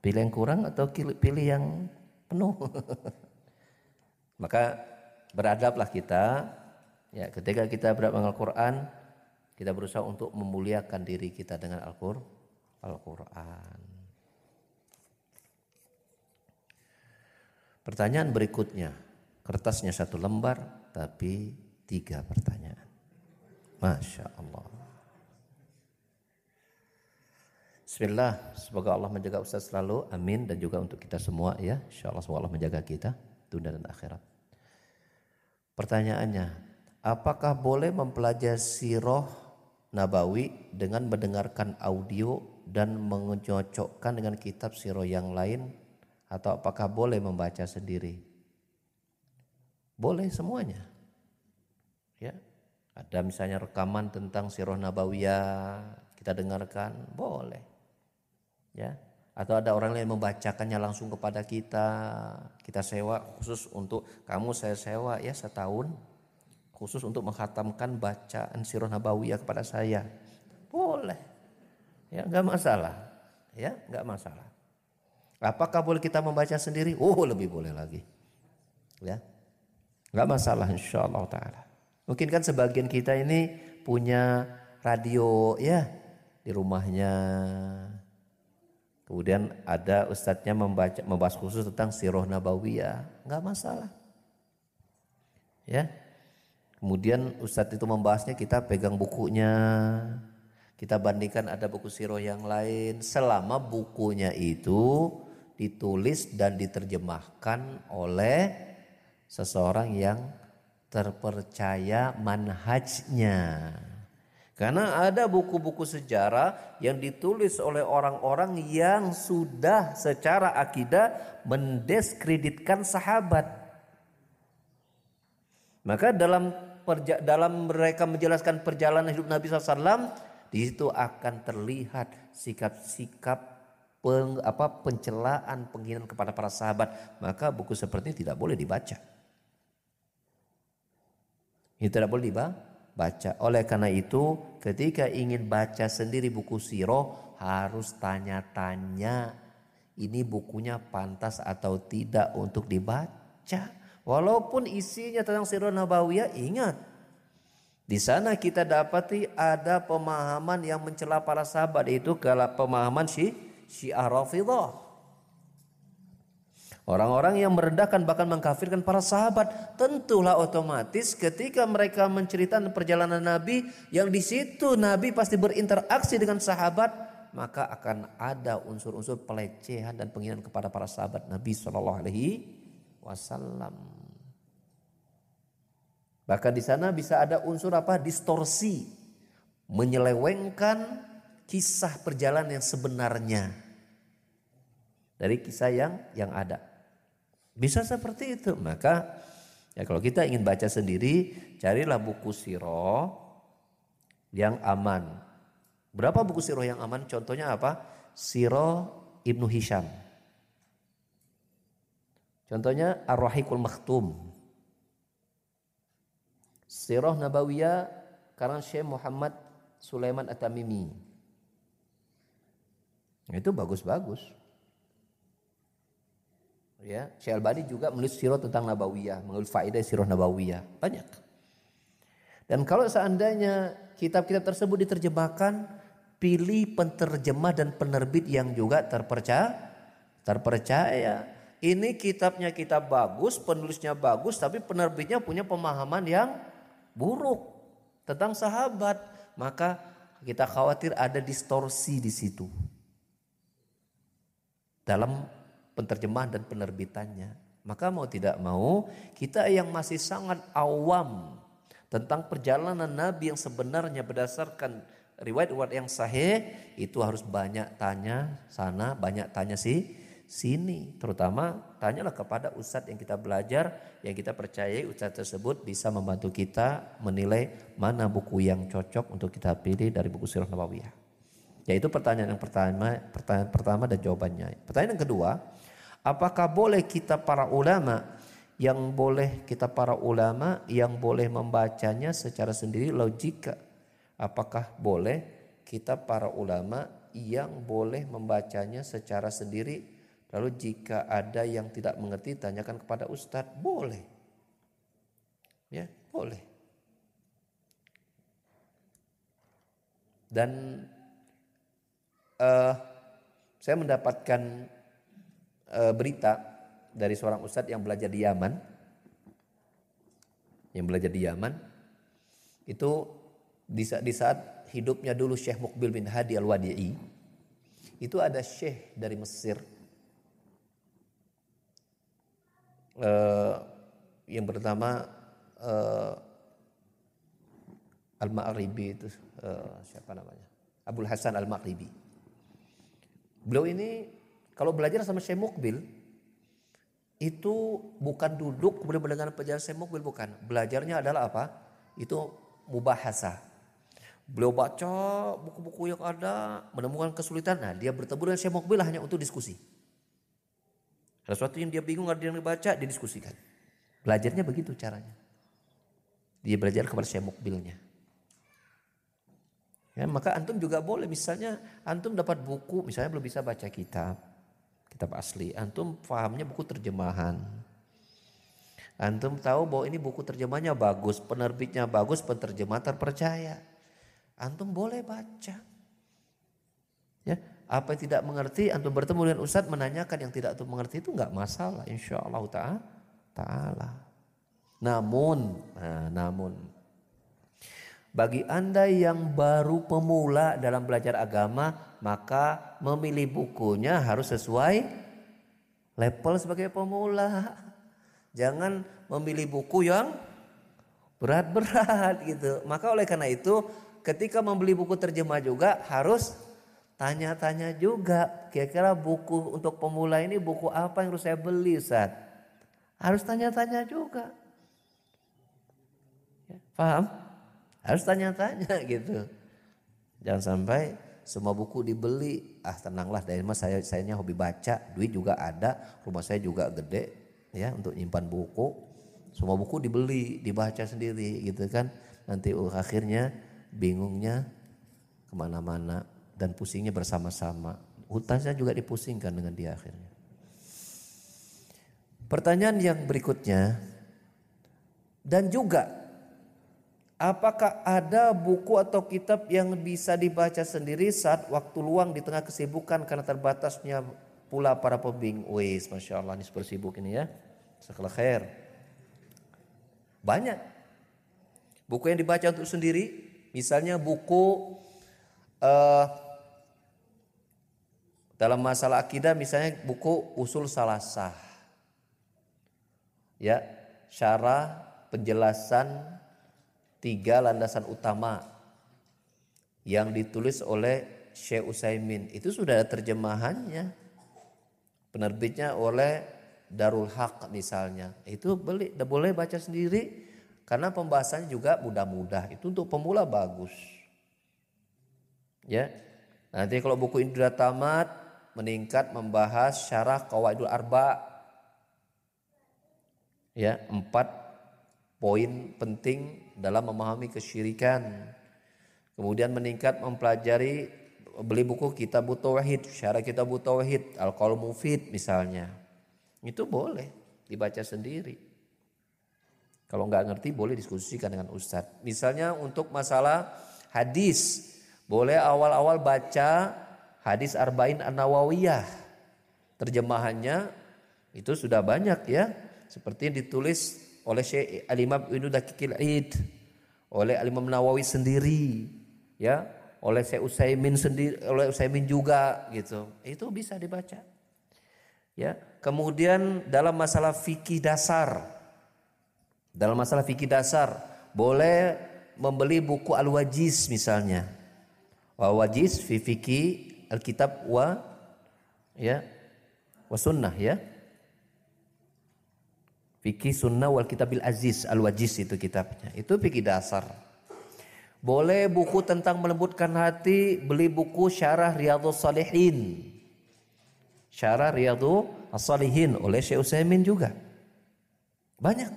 Pilih yang kurang atau pilih yang penuh? [LAUGHS] Maka beradablah kita Ya, ketika kita berat Al-Quran, kita berusaha untuk memuliakan diri kita dengan Al-Quran. Pertanyaan berikutnya, kertasnya satu lembar tapi tiga pertanyaan. Masya Allah. Bismillah, semoga Allah menjaga Ustaz selalu, amin dan juga untuk kita semua ya. Insya Allah semoga Allah menjaga kita dunia dan akhirat. Pertanyaannya, apakah boleh mempelajari sirah Nabawi dengan mendengarkan audio dan mencocokkan dengan kitab sirah yang lain atau apakah boleh membaca sendiri? Boleh semuanya. Ya. Ada misalnya rekaman tentang sirah Nabawiyah kita dengarkan, boleh. Ya. Atau ada orang lain membacakannya langsung kepada kita, kita sewa khusus untuk kamu saya sewa ya setahun khusus untuk menghatamkan bacaan sirah nabawiyah kepada saya. Boleh. Ya, nggak masalah. Ya, nggak masalah. Apakah boleh kita membaca sendiri? Oh, lebih boleh lagi. Ya. nggak masalah insyaallah taala. Mungkin kan sebagian kita ini punya radio ya di rumahnya. Kemudian ada ustadznya membaca membahas khusus tentang sirah nabawiyah, nggak masalah. Ya, Kemudian Ustadz itu membahasnya kita pegang bukunya. Kita bandingkan ada buku siro yang lain. Selama bukunya itu ditulis dan diterjemahkan oleh seseorang yang terpercaya manhajnya. Karena ada buku-buku sejarah yang ditulis oleh orang-orang yang sudah secara akidah mendiskreditkan sahabat. Maka dalam dalam mereka menjelaskan perjalanan hidup Nabi SAW, di situ akan terlihat sikap-sikap peng, pencelaan penghinaan kepada para sahabat. Maka buku seperti ini tidak boleh dibaca. Ini tidak boleh dibaca oleh karena itu ketika ingin baca sendiri buku siro harus tanya-tanya ini bukunya pantas atau tidak untuk dibaca Walaupun isinya tentang sirah nabawiyah, ingat. Di sana kita dapati ada pemahaman yang mencela para sahabat itu kalau pemahaman si Syiah Rafidah. Orang-orang yang merendahkan bahkan mengkafirkan para sahabat tentulah otomatis ketika mereka menceritakan perjalanan Nabi yang di situ Nabi pasti berinteraksi dengan sahabat maka akan ada unsur-unsur pelecehan dan penghinaan kepada para sahabat Nabi Shallallahu Alaihi Wasallam. Bahkan di sana bisa ada unsur apa? Distorsi. Menyelewengkan kisah perjalanan yang sebenarnya dari kisah yang yang ada. Bisa seperti itu. Maka ya kalau kita ingin baca sendiri, carilah buku siro yang aman. Berapa buku siro yang aman? Contohnya apa? Siro Ibnu Hisham. Contohnya Ar-Rahikul Maktum. Sirah Nabawiyah karena Syekh Muhammad Sulaiman At-Tamimi. Itu bagus-bagus. Ya, Syekh Al-Bani juga menulis sirah tentang Nabawiyah, menulis faedah sirah Nabawiyah. Banyak. Dan kalau seandainya kitab-kitab tersebut diterjemahkan, pilih penterjemah dan penerbit yang juga terpercaya. Terpercaya. Ini kitabnya kitab bagus, penulisnya bagus, tapi penerbitnya punya pemahaman yang buruk tentang sahabat. Maka kita khawatir ada distorsi di situ. Dalam penterjemahan dan penerbitannya. Maka mau tidak mau kita yang masih sangat awam tentang perjalanan Nabi yang sebenarnya berdasarkan riwayat-riwayat yang sahih itu harus banyak tanya sana, banyak tanya sih sini. Terutama tanyalah kepada ustadz yang kita belajar, yang kita percayai ustadz tersebut bisa membantu kita menilai mana buku yang cocok untuk kita pilih dari buku Sirah Nabawiyah. Yaitu pertanyaan yang pertama, pertanyaan pertama dan jawabannya. Pertanyaan yang kedua, apakah boleh kita para ulama yang boleh kita para ulama yang boleh membacanya secara sendiri logika? Apakah boleh kita para ulama yang boleh membacanya secara sendiri Lalu jika ada yang tidak mengerti tanyakan kepada ustadz, boleh. Ya, boleh. Dan uh, saya mendapatkan uh, berita dari seorang ustadz yang belajar di Yaman. Yang belajar di Yaman. Itu di saat, di saat hidupnya dulu Syekh Mukbil bin Hadi al-Wadi'i. Itu ada syekh dari Mesir uh, yang pertama uh, Al-Ma'ribi itu uh, siapa namanya? Abdul Hasan Al-Ma'ribi. Beliau ini kalau belajar sama Syekh Mukbil itu bukan duduk kemudian mendengar pelajaran Syekh Mukbil bukan. Belajarnya adalah apa? Itu mubahasa. Beliau baca buku-buku yang ada, menemukan kesulitan. Nah, dia bertemu dengan Syekh Mukbil hanya untuk diskusi. Ada sesuatu yang dia bingung, ada yang dibaca, didiskusikan. Belajarnya begitu caranya. Dia belajar kepada saya mukbilnya. Ya, maka antum juga boleh misalnya antum dapat buku misalnya belum bisa baca kitab kitab asli antum pahamnya buku terjemahan antum tahu bahwa ini buku terjemahnya bagus penerbitnya bagus penerjemah terpercaya antum boleh baca ya apa yang tidak mengerti, antum bertemu dengan ustadz menanyakan yang tidak antum mengerti itu nggak masalah, insya Allah taala. Namun, nah, namun bagi anda yang baru pemula dalam belajar agama, maka memilih bukunya harus sesuai level sebagai pemula. Jangan memilih buku yang berat-berat [LAUGHS] gitu. Maka oleh karena itu, ketika membeli buku terjemah juga harus tanya-tanya juga kira-kira buku untuk pemula ini buku apa yang harus saya beli Ustaz? Harus tanya-tanya juga. Ya, paham? Harus tanya-tanya [LAUGHS] gitu. Jangan sampai semua buku dibeli, ah tenanglah dari mas saya sayanya hobi baca, duit juga ada, rumah saya juga gede ya untuk nyimpan buku. Semua buku dibeli, dibaca sendiri gitu kan. Nanti akhirnya bingungnya ke mana-mana dan pusingnya bersama-sama. Hutangnya juga dipusingkan dengan dia akhirnya. Pertanyaan yang berikutnya, dan juga apakah ada buku atau kitab yang bisa dibaca sendiri saat waktu luang di tengah kesibukan karena terbatasnya pula para pembing. Wis, masya Allah ini super sibuk ini ya. Sekolah khair. Banyak buku yang dibaca untuk sendiri, misalnya buku uh, dalam masalah akidah misalnya buku Usul Salasah. Ya, syarah penjelasan tiga landasan utama yang ditulis oleh Syekh Usaimin itu sudah ada terjemahannya. Penerbitnya oleh Darul Haq misalnya. Itu beli, boleh baca sendiri karena pembahasannya juga mudah-mudah. Itu untuk pemula bagus. Ya. Nanti kalau buku sudah tamat meningkat membahas syarah Qawaidul Arba. Ya, empat poin penting dalam memahami kesyirikan. Kemudian meningkat mempelajari beli buku Kitab Tauhid, Syarah Kitab Tauhid, Al-Qaul Mufid misalnya. Itu boleh dibaca sendiri. Kalau nggak ngerti boleh diskusikan dengan ustadz. Misalnya untuk masalah hadis, boleh awal-awal baca hadis Arba'in An-Nawawiyah. Terjemahannya itu sudah banyak ya. Seperti yang ditulis oleh Syekh Al-Imam Ibnu Daqiqil Id, oleh Al-Imam Nawawi sendiri, ya oleh Syekh Utsaimin sendiri oleh Utsaimin juga gitu itu bisa dibaca ya kemudian dalam masalah fikih dasar dalam masalah fikih dasar boleh membeli buku Al-Wajiz misalnya Al-Wajiz fi fikih Alkitab wa ya wa sunnah ya Fikih sunnah wal kitabil aziz Al-Wajiz itu kitabnya itu fikih dasar boleh buku tentang melembutkan hati, beli buku Syarah Riyadhus Salihin. Syarah Riyadhus Salihin oleh Syekh Utsaimin juga. Banyak.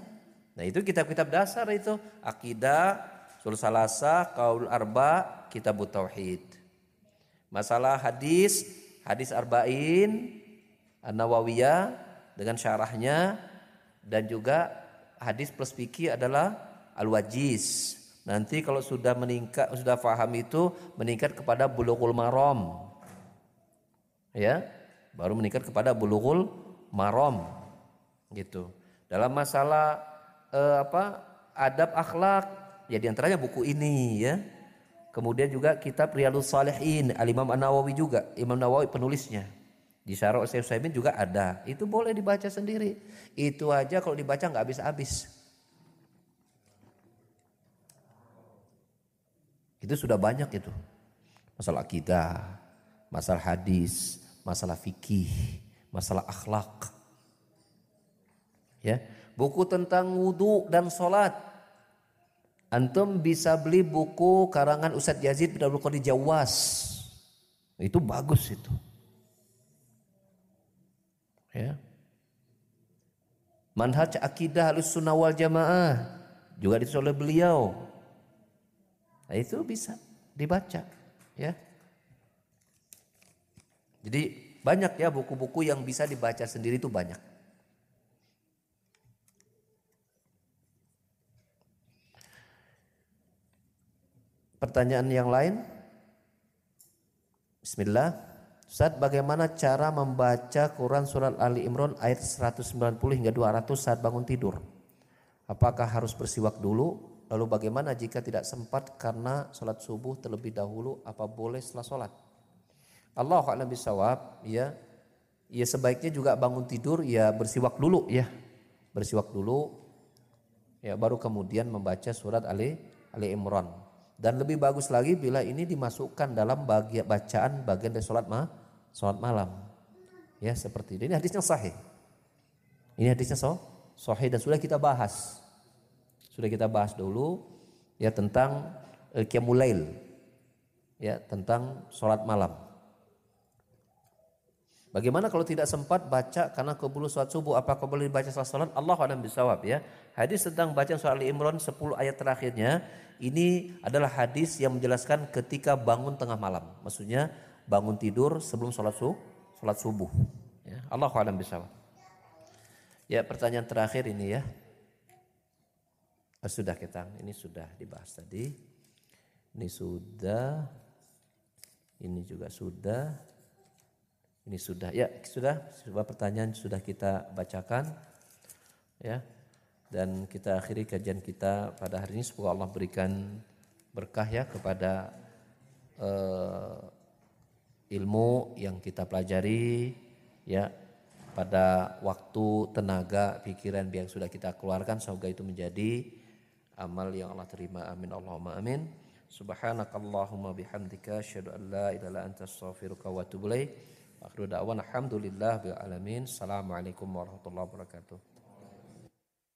Nah, itu kitab-kitab dasar itu, akidah, sul salasa, qaul arba, kitab tauhid. Masalah hadis, hadis arba'in, An-Nawawiyah dengan syarahnya dan juga hadis plus fikih adalah Al-Wajiz Nanti kalau sudah meningkat, sudah faham itu meningkat kepada bulughul marom. Ya, baru meningkat kepada bulughul marom. Gitu. Dalam masalah eh, apa? adab akhlak, ya di antaranya buku ini ya. Kemudian juga kitab Riyadhus Salihin, Al-Imam An-Nawawi juga, Imam Nawawi penulisnya. Di Syarah Utsaimin juga ada. Itu boleh dibaca sendiri. Itu aja kalau dibaca nggak habis-habis. Itu sudah banyak itu. Masalah akidah, masalah hadis, masalah fikih, masalah akhlak. Ya, buku tentang wudhu dan sholat. Antum bisa beli buku karangan Ustadz Yazid bin Abdul Qadir Jawas. Itu bagus itu. Ya. Manhaj akidah halus sunnah wal jamaah juga ditulis oleh beliau. Nah, itu bisa dibaca ya. Jadi banyak ya buku-buku yang bisa dibaca sendiri itu banyak. Pertanyaan yang lain? Bismillah. Saat bagaimana cara membaca Quran surat Ali Imran ayat 190 hingga 200 saat bangun tidur? Apakah harus bersiwak dulu Lalu bagaimana jika tidak sempat karena sholat subuh terlebih dahulu apa boleh setelah sholat? Allah a'lam bisawab ya. Ya sebaiknya juga bangun tidur ya bersiwak dulu ya. Bersiwak dulu ya baru kemudian membaca surat Ali Ali Imran. Dan lebih bagus lagi bila ini dimasukkan dalam bagian bacaan bagian dari sholat ma, sholat malam. Ya seperti ini. Ini hadisnya sahih. Ini hadisnya so, sahih dan sudah kita bahas sudah kita bahas dulu ya tentang uh, qiyamulail. Ya, tentang sholat malam. Bagaimana kalau tidak sempat baca karena keburu sholat subuh apakah boleh baca setelah sholat? Allah alam bisawab ya. Hadis tentang baca sholat Ali Imran 10 ayat terakhirnya ini adalah hadis yang menjelaskan ketika bangun tengah malam. Maksudnya bangun tidur sebelum sholat subuh. Sholat subuh. Ya, Allah alam bisawab. Ya pertanyaan terakhir ini ya. Oh, sudah kita, ini sudah dibahas tadi. Ini sudah, ini juga sudah, ini sudah. Ya sudah, sebuah pertanyaan sudah kita bacakan. Ya, dan kita akhiri kajian kita pada hari ini. Semoga Allah berikan berkah ya kepada uh, ilmu yang kita pelajari ya pada waktu, tenaga, pikiran yang sudah kita keluarkan semoga itu menjadi amal yang Allah terima amin Allahumma amin Subhanakallahumma bihamdika asyhadu an la ilaha anta astaghfiruka wa atubu. Akhiru da'wana alhamdulillah bil alamin. Assalamualaikum warahmatullahi wabarakatuh.